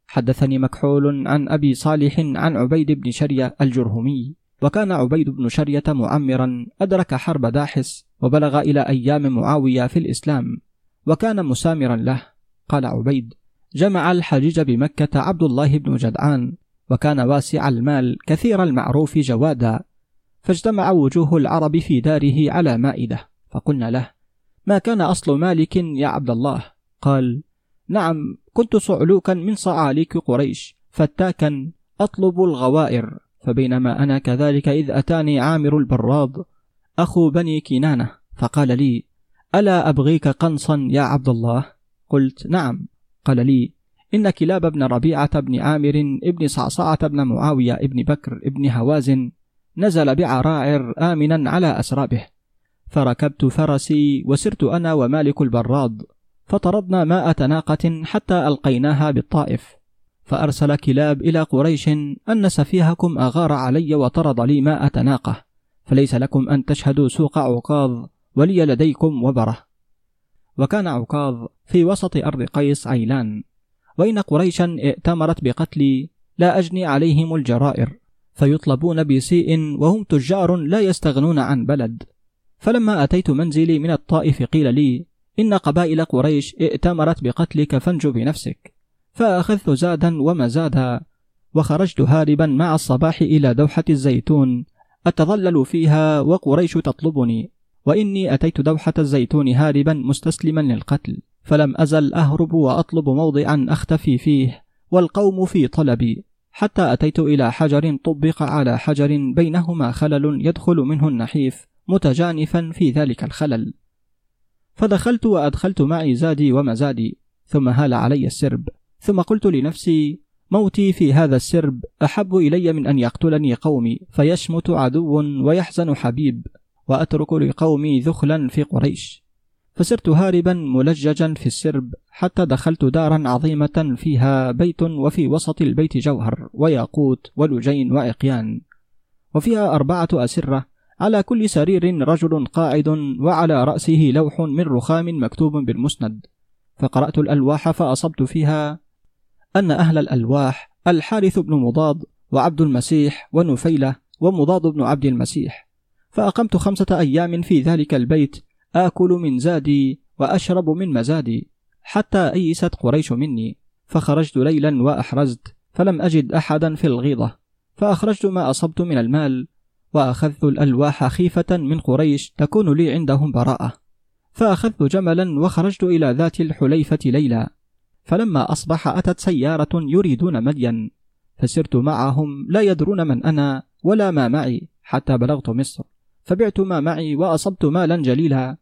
حدثني مكحول عن أبي صالح عن عبيد بن شرية الجرهمي. وكان عبيد بن شرية معمرا أدرك حرب داحس وبلغ إلى أيام معاوية في الإسلام وكان مسامرا له. قال عبيد جمع الحجيج بمكة عبد الله بن جدعان وكان واسع المال كثير المعروف جوادا فاجتمع وجوه العرب في داره على مائدة. فقلنا له ما كان أصل مالك يا عبد الله؟ قال نعم كنت صعلوكا من صعاليك قريش فتاكا أطلب الغوائر. فبينما أنا كذلك إذ أتاني عامر البراض أخو بني كنانة فقال لي ألا أبغيك قنصا يا عبد الله؟ قلت نعم. قال لي إن كلاب بن ربيعة بن عامر ابن صعصعة بن معاوية ابن بكر ابن هوازن نزل بعراعر آمنا على أسرابه. فركبت فرسي وسرت أنا ومالك البراض فطردنا ماء ناقة حتى ألقيناها بالطائف. فأرسل كلاب إلى قريش أن سفيهكم أغار علي وطرد لي ماء ناقة فليس لكم أن تشهدوا سوق عكاظ ولي لديكم وبرة. وكان عكاظ في وسط أرض قيس عيلان وإن قريشا ائتمرت بقتلي لا أجني عليهم الجرائر فيطلبون بسيء وهم تجار لا يستغنون عن بلد. فلما أتيت منزلي من الطائف قيل لي إن قبائل قريش ائتمرت بقتلك فانجو بنفسك. فأخذت زادا ومزادا وخرجت هاربا مع الصباح إلى دوحة الزيتون أتظلل فيها وقريش تطلبني وإني أتيت دوحة الزيتون هاربا مستسلما للقتل فلم أزل أهرب وأطلب موضعا أختفي فيه والقوم في طلبي حتى أتيت إلى حجر طبق على حجر بينهما خلل يدخل منه النحيف متجانفا في ذلك الخلل. فدخلت وأدخلت معي زادي ومزادي ثم هال علي السرب. ثم قلت لنفسي موتي في هذا السرب أحب إلي من أن يقتلني قومي فيشمت عدو ويحزن حبيب وأترك لقومي ذخلا في قريش. فسرت هاربا ملججا في السرب حتى دخلت دارا عظيمة فيها بيت وفي وسط البيت جوهر وياقوت ولجين وعقيان وفيها أربعة أسرة على كل سرير رجل قاعد وعلى رأسه لوح من رخام مكتوب بالمسند. فقرأت الألواح فأصبت فيها أن أهل الألواح الحارث بن مضاد وعبد المسيح ونفيلة ومضاد بن عبد المسيح. فأقمت خمسة أيام في ذلك البيت آكل من زادي وأشرب من مزادي حتى أيست قريش مني. فخرجت ليلا وأحرزت فلم أجد أحدا في الغيضة فأخرجت ما أصبت من المال وأخذت الألواح خيفة من قريش تكون لي عندهم براءة. فأخذت جملا وخرجت إلى ذات الحليفة ليلا فلما أصبح أتت سيارة يريدون مدين فسرت معهم لا يدرون من أنا ولا ما معي حتى بلغت مصر. فبعت ما معي وأصبت مالا جليلا.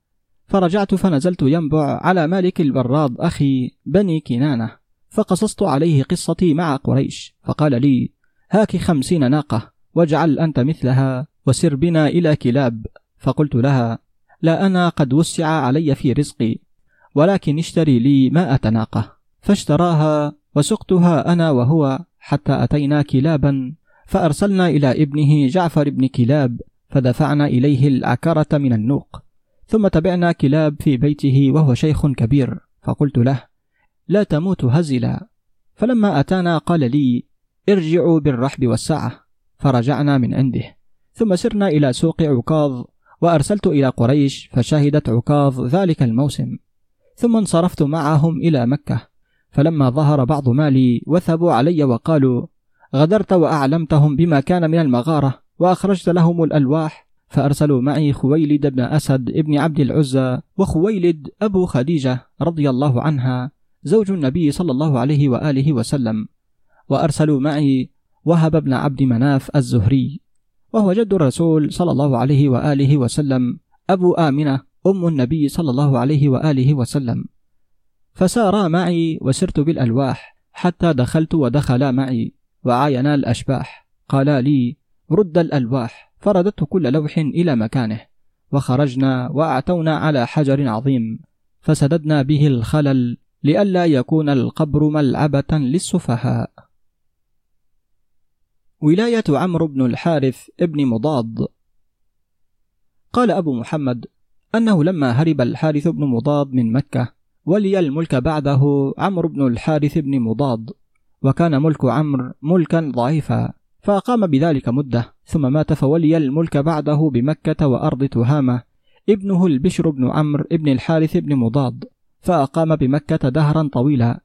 فرجعت فنزلت ينبع على مالك البراد أخي بني كنانة. فقصصت عليه قصتي مع قريش. فقال لي هاك خمسين ناقة واجعل أنت مثلها وسر بنا إلى كلاب. فقلت لها لا أنا قد وسع علي في رزقي ولكن اشتري لي مائة ناقة. فاشتراها وسقتها أنا وهو حتى أتينا كلابا فأرسلنا إلى ابنه جعفر بن كلاب فدفعنا إليه العكرة من النوق. ثم تبعنا كلاب في بيته وهو شيخ كبير فقلت له لا تموت هزلا. فلما أتانا قال لي ارجعوا بالرحب والسعة. فرجعنا من عنده. ثم سرنا إلى سوق عكاظ وأرسلت إلى قريش فشهدت عكاظ ذلك الموسم. ثم انصرفت معهم إلى مكة. فلما ظهر بعض مالي وثبوا علي وقالوا غدرت وأعلمتهم بما كان من المغارة وأخرجت لهم الألواح فأرسلوا معي خويلد بن أسد ابن عبد العزى وخويلد أبو خديجة رضي الله عنها زوج النبي صلى الله عليه وآله وسلم وأرسلوا معي وهب بن عبد مناف الزهري وهو جد الرسول صلى الله عليه وآله وسلم أبو آمنة أم النبي صلى الله عليه وآله وسلم. فسارا معي وسرت بالألواح حتى دخلت ودخلا معي وعاينا الأشباح. قالا لي رد الألواح. فرددت كل لوح إلى مكانه. وخرجنا وأعتونا على حجر عظيم. فسددنا به الخلل لئلا يكون القبر ملعبة للسفهاء. ولاية عمرو بن الحارث ابن مضاد. قال أبو محمد أنه لما هرب الحارث بن مضاد من مكة ولي الملك بعده عمرو بن الحارث بن مضاد وكان ملك عمرو ملكا ضعيفا فأقام بذلك مدة ثم مات فولي الملك بعده بمكة وأرض تهامة ابنه البشر بن عمرو بن الحارث بن مضاد فأقام بمكة دهرا طويلا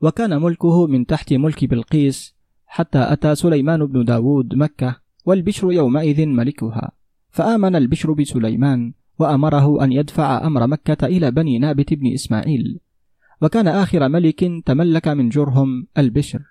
وكان ملكه من تحت ملك بلقيس حتى أتى سليمان بن داود مكة والبشر يومئذ ملكها فآمن البشر بسليمان وأمره أن يدفع أمر مكة إلى بني نابت بن إسماعيل. وكان آخر ملك تملك من جرهم البشر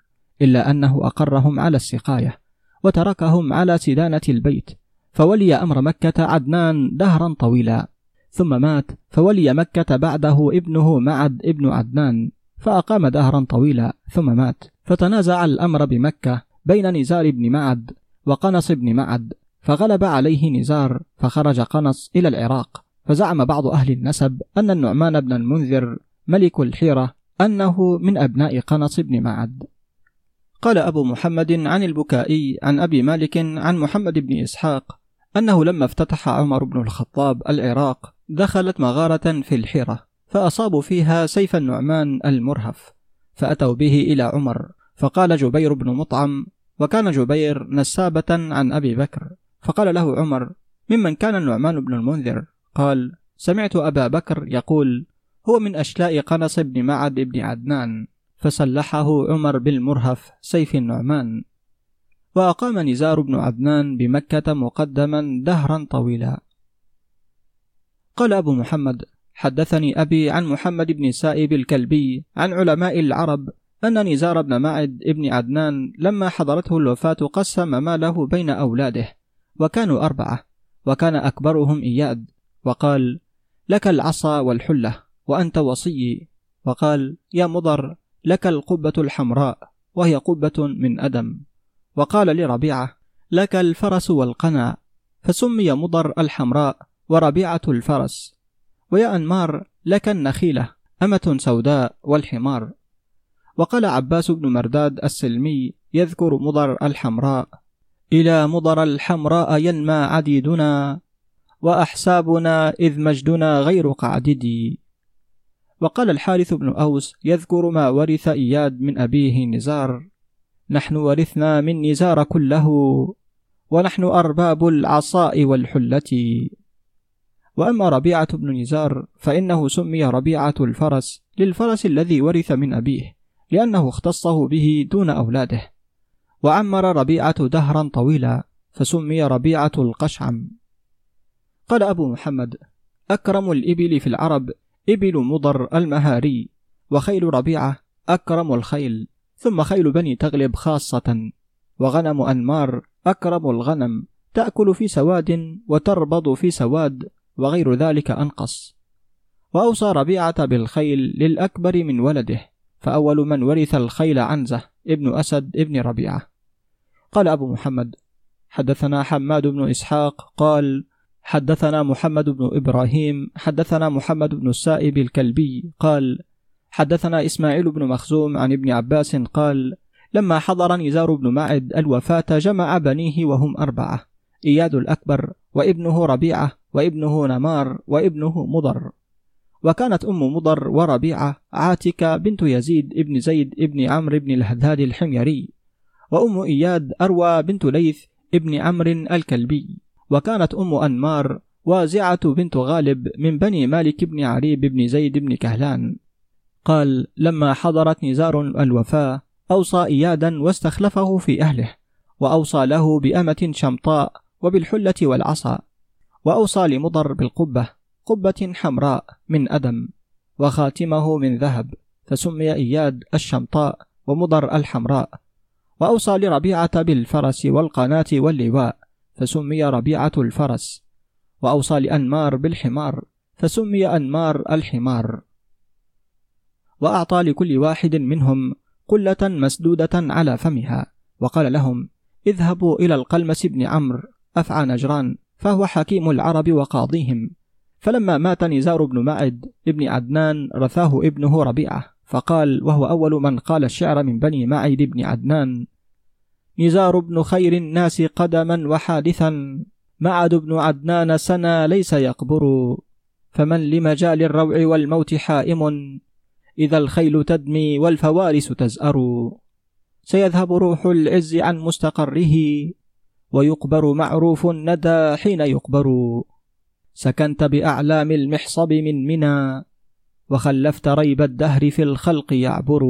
إلا أنه أقرهم على السقاية وتركهم على سدانة البيت فولي أمر مكة عدنان دهرا طويلا. ثم مات فولي مكة بعده ابنه معد ابن عدنان فأقام دهرا طويلا. ثم مات فتنازع الأمر بمكة بين نزار بن معد وقنص بن معد. فغلب عليه نزار فخرج قنص إلى العراق فزعم بعض أهل النسب أن النعمان بن المنذر ملك الحيرة أنه من أبناء قنص بن معد. قال أبو محمد عن البكائي عن أبي مالك عن محمد بن إسحاق أنه لما افتتح عمر بن الخطاب العراق دخلت مغارة في الحيرة فأصابوا فيها سيف النعمان المرهف فأتوا به إلى عمر فقال جبير بن مطعم وكان جبير نسابة عن أبي بكر. فقال له عمر ممن كان النعمان بن المنذر؟ قال سمعت أبا بكر يقول هو من أشلاء قنص بن معد بن عدنان فسلحه عمر بالمرهف سيف النعمان. وأقام نزار بن عدنان بمكة مقدما دهرا طويلا. قال أبو محمد حدثني أبي عن محمد بن سائب الكلبي عن علماء العرب أن نزار بن معد بن عدنان لما حضرته الوفاة قسم ماله بين أولاده. وكانوا أربعة وكان أكبرهم إياد وقال لك العصا والحلة وأنت وصيي وقال يا مضر لك القبة الحمراء وهي قبة من أدم. وقال لربيعة لك الفرس والقنا فسمي مضر الحمراء وربيعة الفرس. ويا أنمار لك النخيلة أمة سوداء والحمار. وقال عباس بن مرداد السلمي يذكر مضر الحمراء. إلى مضر الحمراء ينمى عديدنا وأحسابنا إذ مجدنا غير قعددي وقال الحارث بن أوس يذكر ما ورث إياد من أبيه نزار. نحن ورثنا من نزار كله ونحن أرباب العصاء والحلة. وأما ربيعة بن نزار فإنه سمي ربيعة الفرس للفرس الذي ورث من أبيه لأنه اختصه به دون أولاده. وعمر ربيعة دهرا طويلا فسمي ربيعة القشعم. قال أبو محمد أكرم الإبل في العرب إبل مضر المهاري وخيل ربيعة أكرم الخيل ثم خيل بني تغلب خاصة وغنم أنمار أكرم الغنم تأكل في سواد وتربض في سواد وغير ذلك أنقص. وأوصى ربيعة بالخيل للأكبر من ولده فأول من ورث الخيل عنزة. ابن أسد ابن ربيعة. قال أبو محمد حدثنا حماد بن إسحاق قال حدثنا محمد بن إبراهيم حدثنا محمد بن السائب الكلبي قال حدثنا إسماعيل بن مخزوم عن ابن عباس قال لما حضر نزار بن معد الوفاة جمع بنيه وهم أربعة إياد الأكبر وابنه ربيعة وابنه نمار وابنه مضر. وكانت أم مضر وربيعة عاتكة بنت يزيد ابن زيد ابن عمرو بن الهداد الحميري وأم إياد أروى بنت ليث ابن عمرو الكلبي. وكانت أم أنمار وازعة بنت غالب من بني مالك بن عريب بن زيد بن كهلان. قال لما حضرت نزار الوفاة أوصى إيادا واستخلفه في أهله وأوصى له بأمة شمطاء وبالحلة والعصا وأوصى لمضر بالقبة قبة حمراء من أدم وخاتمه من ذهب فسمي إياد الشمطاء ومضر الحمراء. وأوصى لربيعة بالفرس والقناة واللواء فسمي ربيعة الفرس. وأوصى لأنمار بالحمار فسمي أنمار الحمار. وأعطى لكل واحد منهم قلة مسدودة على فمها وقال لهم اذهبوا إلى القلمس بن عمرو أفعى نجران فهو حكيم العرب وقاضيهم. فلما مات نزار بن معد ابن عدنان رثاه ابنه ربيعة فقال وهو أول من قال الشعر من بني معد بن عدنان نزار بن خير الناس قدما وحادثا معد بن عدنان سنا ليس يقبر فمن لمجال الروع والموت حائم إذا الخيل تدمي والفوارس تزأر. سيذهب روح العز عن مستقره ويقبر معروف الندى حين يقبر. سكنت بأعلام المحصب من منى وخلفت ريب الدهر في الخلق يعبر.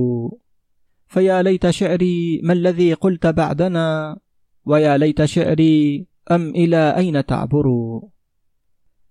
فيا ليت شعري ما الذي قلت بعدنا ويا ليت شعري أم إلى أين تعبر.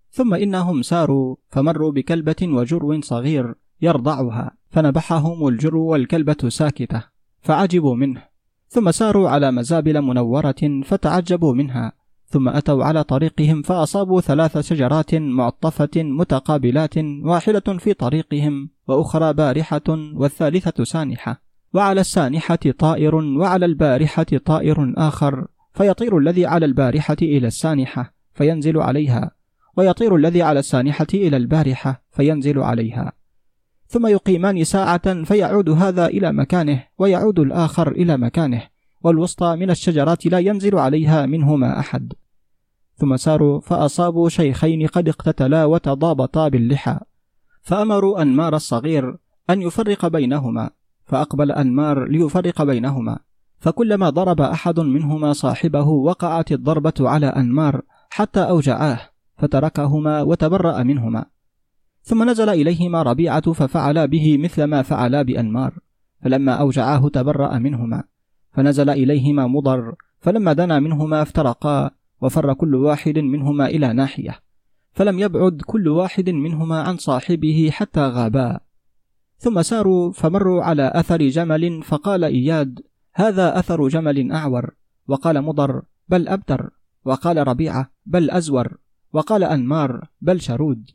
ثم إنهم ساروا فمروا بكلبة وجرو صغير يرضعها فنبحهم الجر والكلبة ساكتة فعجبوا منه. ثم ساروا على مزابل منورة فتعجبوا منها. ثم أتوا على طريقهم فأصابوا ثلاث شجرات معطفة متقابلات واحدة في طريقهم وأخرى بارحة والثالثة سانحة. وعلى السانحة طائر وعلى البارحة طائر آخر فيطير الذي على البارحة إلى السانحة فينزل عليها. ويطير الذي على السانحة إلى البارحة فينزل عليها. ثم يقيمان ساعة فيعود هذا إلى مكانه ويعود الآخر إلى مكانه. والوسطى من الشجرات لا ينزل عليها منهما أحد. ثم ساروا فأصابوا شيخين قد اقتتلا وتضابطا باللحى فأمروا أنمار الصغير أن يفرق بينهما. فأقبل أنمار ليفرق بينهما. فكلما ضرب أحد منهما صاحبه وقعت الضربة على أنمار حتى أوجعاه فتركهما وتبرأ منهما. ثم نزل إليهما ربيعة ففعلا به مثل ما فعلا بأنمار. فلما أوجعاه تبرأ منهما. فنزل إليهما مضر فلما دنا منهما افترقا وفر كل واحد منهما إلى ناحية فلم يبعد كل واحد منهما عن صاحبه حتى غابا. ثم ساروا فمروا على أثر جمل فقال إياد هذا أثر جمل أعور. وقال مضر بل أبتر. وقال ربيعة بل أزور. وقال أنمار بل شرود.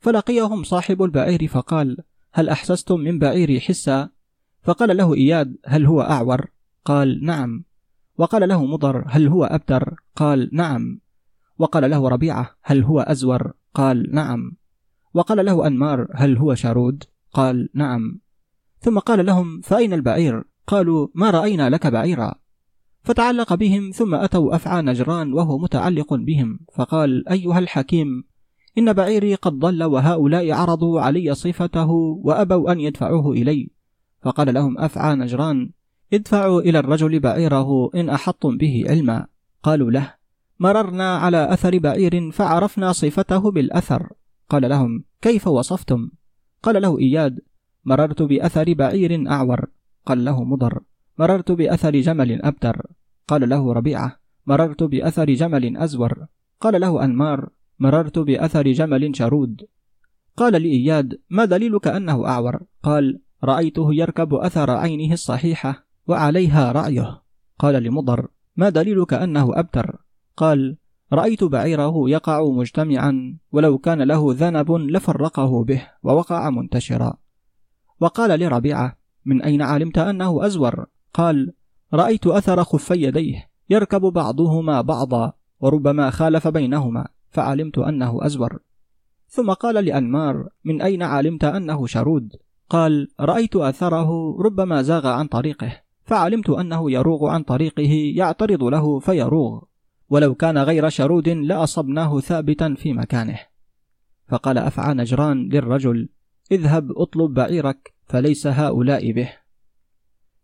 فلقيهم صاحب البعير فقال هل أحسستم من بعيري حسا؟ فقال له إياد هل هو أعور؟ قال نعم. وقال له مضر هل هو أبتر؟ قال نعم. وقال له ربيعة هل هو أزور؟ قال نعم. وقال له أنمار هل هو شارود؟ قال نعم. ثم قال لهم فأين البعير؟ قالوا ما رأينا لك بعيرا. فتعلق بهم ثم أتوا أفعى نجران وهو متعلق بهم. فقال أيها الحكيم إن بعيري قد ضل وهؤلاء عرضوا علي صفته وأبوا أن يدفعوه إلي. فقال لهم أفعى نجران ادفعوا إلى الرجل بعيره إن أحطتم به علما. قالوا له مررنا على أثر بعير فعرفنا صفته بالأثر. قال لهم كيف وصفتم؟ قال له إياد مررت بأثر بعير أعور. قال له مضر مررت بأثر جمل أبتر. قال له ربيعة مررت بأثر جمل أزور. قال له أنمار مررت بأثر جمل شرود. قال لإياد ما دليلك أنه أعور؟ قال رأيته يركب أثر عينه الصحيحة. وعليها رأيه. قال لمضر ما دليلك أنه أبتر؟ قال رأيت بعيره يقع مجتمعا ولو كان له ذنب لفرقه به ووقع منتشرا. وقال لربيعة من أين علمت أنه أزور؟ قال رأيت أثر خفي يديه يركب بعضهما بعضا وربما خالف بينهما فعلمت أنه أزور. ثم قال لأنمار من أين علمت أنه شرود؟ قال رأيت أثره ربما زاغ عن طريقه. فعلمت أنه يروغ عن طريقه يعترض له فيروغ. ولو كان غير شرود لأصبناه ثابتا في مكانه. فقال أفعى نجران للرجل اذهب اطلب بعيرك فليس هؤلاء به.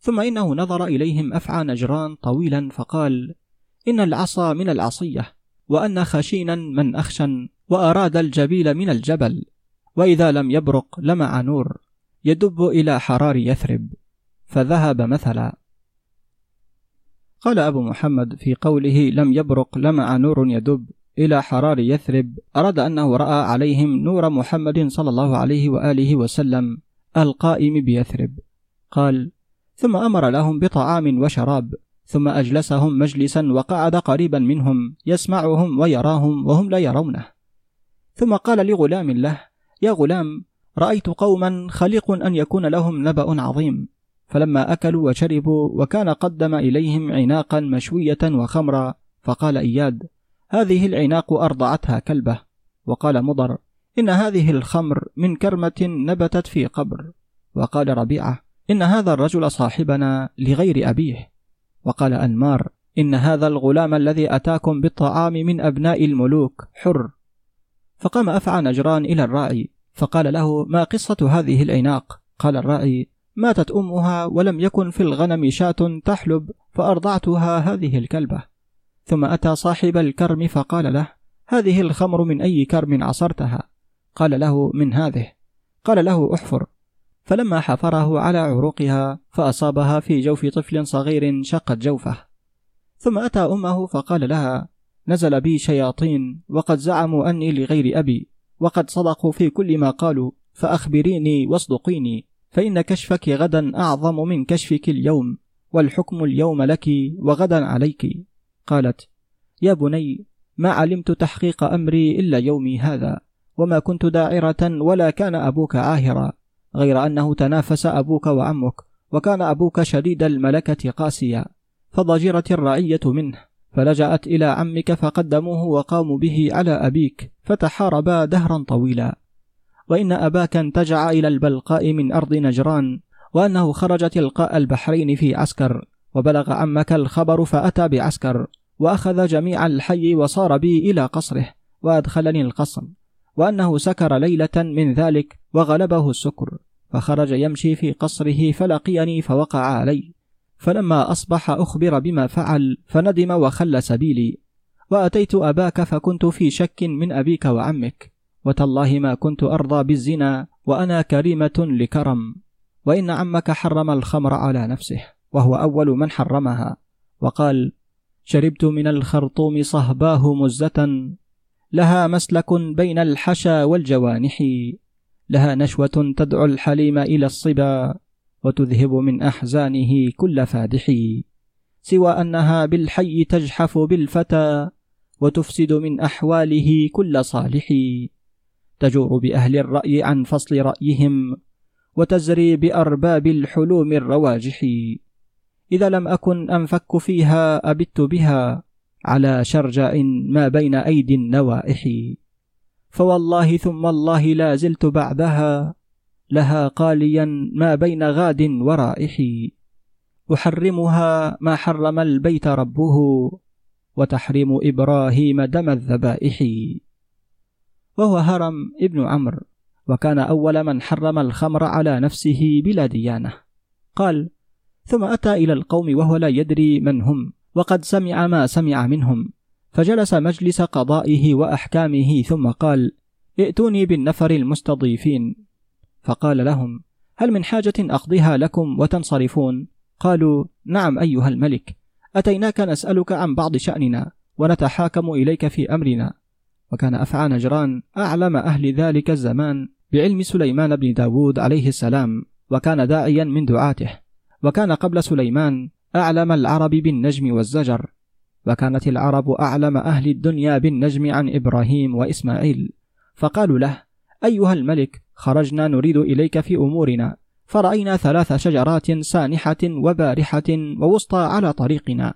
ثم إنه نظر إليهم أفعى نجران طويلا فقال إن العصا من العصية وأن خشينا من أخشن وأراد الجبيل من الجبل وإذا لم يبرق لمع نور يدب إلى حرار يثرب. فذهب مثلا. قال أبو محمد في قوله لم يبرق لمع نور يدب إلى حرار يثرب أراد أنه رأى عليهم نور محمد صلى الله عليه وآله وسلم القائم بيثرب. قال ثم أمر لهم بطعام وشراب ثم أجلسهم مجلسا وقعد قريبا منهم يسمعهم ويراهم وهم لا يرونه. ثم قال لغلام له يا غلام رأيت قوما خليق أن يكون لهم نبأ عظيم فلما أكلوا وشربوا وكان قدم إليهم عناقا مشوية وخمرا فقال إياد هذه العناق أرضعتها كلبة. وقال مضر إن هذه الخمر من كرمة نبتت في قبر. وقال ربيعة إن هذا الرجل صاحبنا لغير أبيه. وقال أنمار إن هذا الغلام الذي أتاكم بالطعام من أبناء الملوك حر. فقام أفعى نجران إلى الراعي فقال له ما قصة هذه العناق؟ قال الراعي ماتت أمها ولم يكن في الغنم شاة تحلب فأرضعتها هذه الكلبة. ثم أتى صاحب الكرم فقال له هذه الخمر من أي كرم عصرتها؟ قال له من هذه. قال له احفر. فلما حفره على عروقها فأصابها في جوف طفل صغير شقت جوفه. ثم أتى أمه فقال لها نزل بي شياطين وقد زعموا أني لغير أبي وقد صدقوا في كل ما قالوا فأخبريني واصدقيني. فإن كشفك غدا أعظم من كشفك اليوم والحكم اليوم لك وغدا عليك. قالت يا بني ما علمت تحقيق أمري إلا يومي هذا وما كنت داعرة ولا كان أبوك عاهرا غير أنه تنافس أبوك وعمك وكان أبوك شديد الملكة قاسيا فضجرت الرعية منه فلجأت إلى عمك فقدموه وقاموا به على أبيك فتحاربا دهرا طويلا. وإن أباك انتجع إلى البلقاء من أرض نجران وأنه خرج تلقاء البحرين في عسكر وبلغ عمك الخبر فأتى بعسكر وأخذ جميع الحي وصار بي إلى قصره وأدخلني القصر وأنه سكر ليلة من ذلك وغلبه السكر فخرج يمشي في قصره فلقيني فوقع علي فلما أصبح أخبر بما فعل فندم وخل سبيلي وأتيت أباك فكنت في شك من أبيك وعمك. وتالله ما كنت أرضى بالزنا وأنا كريمة لكرم. وإن عمك حرم الخمر على نفسه وهو أول من حرمها. وقال شربت من الخرطوم صهباه مزة. لها مسلك بين الحشا والجوانح. لها نشوة تدعو الحليم إلى الصبا وتذهب من أحزانه كل فادح. سوى أنها بالحي تجحف بالفتى وتفسد من أحواله كل صالح. تجور بأهل الرأي عن فصل رأيهم وتزري بأرباب الحلوم الرواجح. إذا لم أكن أنفك فيها أبت بها على شرجاء ما بين أيدي النوائح. فوالله ثم الله لا زلت بعدها لها قاليا ما بين غاد ورائح. أحرمها ما حرم البيت ربه وتحريم إبراهيم دم الذبائح. وهو هرم ابن عمرو وكان أول من حرم الخمر على نفسه بلا ديانة. قال ثم أتى إلى القوم وهو لا يدري من هم وقد سمع ما سمع منهم. فجلس مجلس قضائه وأحكامه ثم قال ائتوني بالنفر المستضيفين فقال لهم هل من حاجة أقضيها لكم وتنصرفون؟ قالوا نعم أيها الملك أتيناك نسألك عن بعض شأننا ونتحاكم إليك في أمرنا وكان أفعى نجران أعلم أهل ذلك الزمان بعلم سليمان بن داود عليه السلام وكان داعيا من دعاته. وكان قبل سليمان أعلم العرب بالنجم والزجر. وكانت العرب أعلم أهل الدنيا بالنجم عن إبراهيم وإسماعيل. فقالوا له أيها الملك خرجنا نريد إليك في أمورنا. فرأينا ثلاث شجرات سانحة وبارحة ووسطى على طريقنا.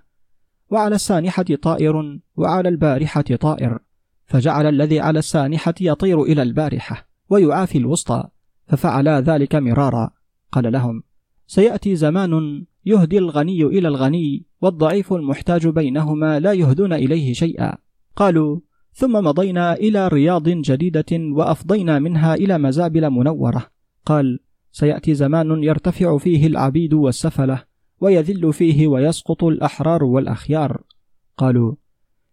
وعلى السانحة طائر وعلى البارحة طائر. فجعل الذي على السانحة يطير إلى البارحة ويعافي الوسطى ففعلا ذلك مرارا. قال لهم سيأتي زمان يهدي الغني إلى الغني والضعيف المحتاج بينهما لا يهدون إليه شيئا. قالوا ثم مضينا إلى رياض جديدة وأفضينا منها إلى مزابل منورة. قال سيأتي زمان يرتفع فيه العبيد والسفلة ويذل فيه ويسقط الأحرار والأخيار. قالوا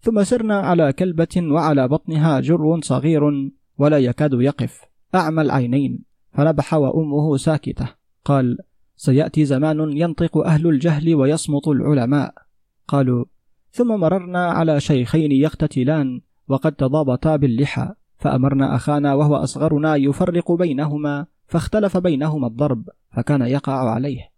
ثم سرنا على كلبة وعلى بطنها جر صغير ولا يكاد يقف. أعمى العينين. فنبح وأمه ساكتة. قال سيأتي زمان ينطق أهل الجهل ويصمت العلماء. قالوا ثم مررنا على شيخين يقتتلان وقد تضابطا باللحى. فأمرنا أخانا وهو أصغرنا يفرق بينهما فاختلف بينهما الضرب فكان يقع عليه.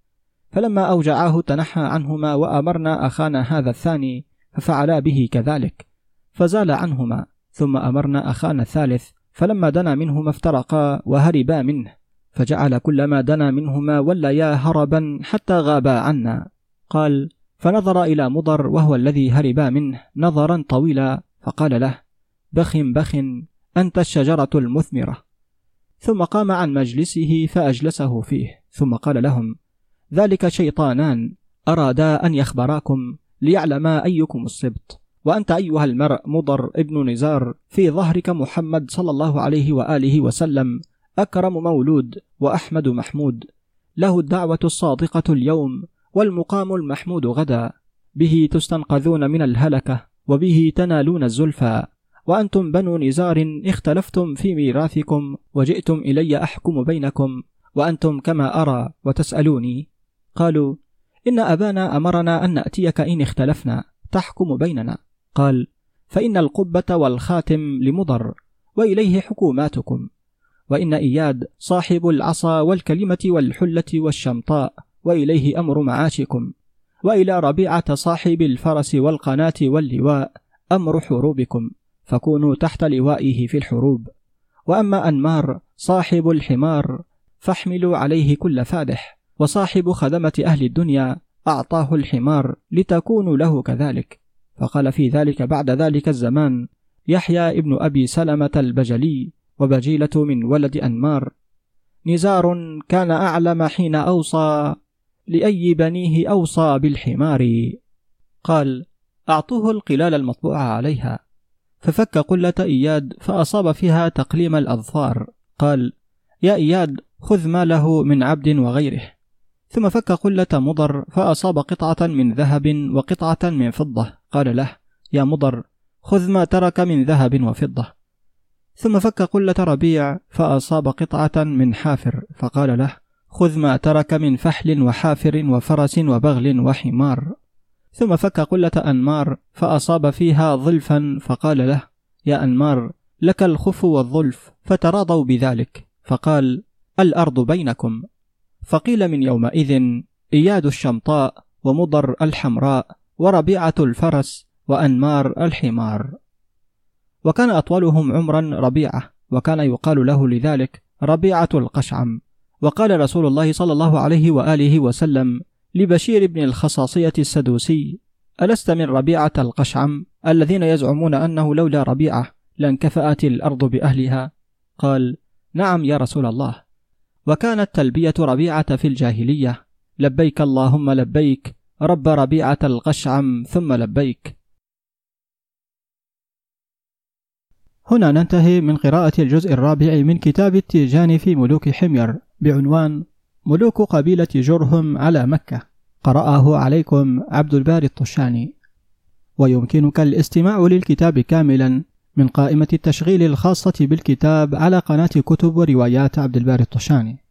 فلما أوجعاه تنحى عنهما وأمرنا أخانا هذا الثاني ففعلا به كذلك. فزال عنهما ثم أمرنا أخانا الثالث فلما دنا منهما افترقا وهربا منه فجعل كلما دنا منهما وليا هربا حتى غابا عنا. قال فنظر إلى مضر وهو الذي هربا منه نظرا طويلا فقال له بخ بخ أنت الشجرة المثمرة. ثم قام عن مجلسه فأجلسه فيه ثم قال لهم ذلك شيطانان أرادا أن يخبراكم؟ ليعلما أيكم السبط وأنت أيها المرء مضر ابن نزار في ظهرك محمد صلى الله عليه وآله وسلم أكرم مولود وأحمد محمود. له الدعوة الصادقة اليوم والمقام المحمود غدا. به تستنقذون من الهلكة وبه تنالون الزلفى. وأنتم بنو نزار اختلفتم في ميراثكم وجئتم إلي أحكم بينكم وأنتم كما أرى وتسألوني. قالوا إن أبانا أمرنا أن نأتيك إن اختلفنا تحكم بيننا. قال فإن القبة والخاتم لمضر وإليه حكوماتكم. وإن إياد صاحب العصا والكلمة والحلة والشمطاء وإليه أمر معاشكم. وإلى ربيعة صاحب الفرس والقناة واللواء أمر حروبكم. فكونوا تحت لوائه في الحروب. وأما أنمار صاحب الحمار فاحملوا عليه كل فادح. وصاحب خدمة أهل الدنيا أعطاه الحمار لتكونوا له كذلك. فقال في ذلك بعد ذلك الزمان يحيى ابن أبي سلمة البجلي وبجيلة من ولد أنمار. نزار كان أعلم حين أوصى لأي بنيه أوصى بالحمار. قال أعطوه القلال المطبوعة عليها. ففك قلة إياد فأصاب فيها تقليم الأظفار. قال يا إياد خذ ماله من عبد وغيره. ثم فك قلة مضر فأصاب قطعة من ذهب وقطعة من فضة. قال له يا مضر خذ ما ترك من ذهب وفضة. ثم فك قلة ربيع فأصاب قطعة من حافر. فقال له خذ ما ترك من فحل وحافر وفرس وبغل وحمار. ثم فك قلة أنمار فأصاب فيها ظلفا. فقال له يا أنمار لك الخف والظلف فتراضوا بذلك. فقال الأرض بينكم. فقيل من يومئذ إياد الشمطاء ومضر الحمراء وربيعة الفرس وأنمار الحمار. وكان أطولهم عمرا ربيعة وكان يقال له لذلك ربيعة القشعم. وقال رسول الله صلى الله عليه وآله وسلم لبشير بن الخصاصية السدوسي ألست من ربيعة القشعم الذين يزعمون أنه لولا ربيعة لانكفأت الأرض بأهلها؟ قال نعم يا رسول الله. وكانت تلبية ربيعة في الجاهلية. لبيك اللهم لبيك رب ربيعة القشعم ثم لبيك. هنا ننتهي من قراءة الجزء الرابع من كتاب التيجان في ملوك حمير بعنوان ملوك قبيلة جرهم على مكة. قرأه عليكم عبد الباري الطشاني. ويمكنك الاستماع للكتاب كاملا من قائمة التشغيل الخاصة بالكتاب على قناة كتب وروايات عبد الباري الطشاني.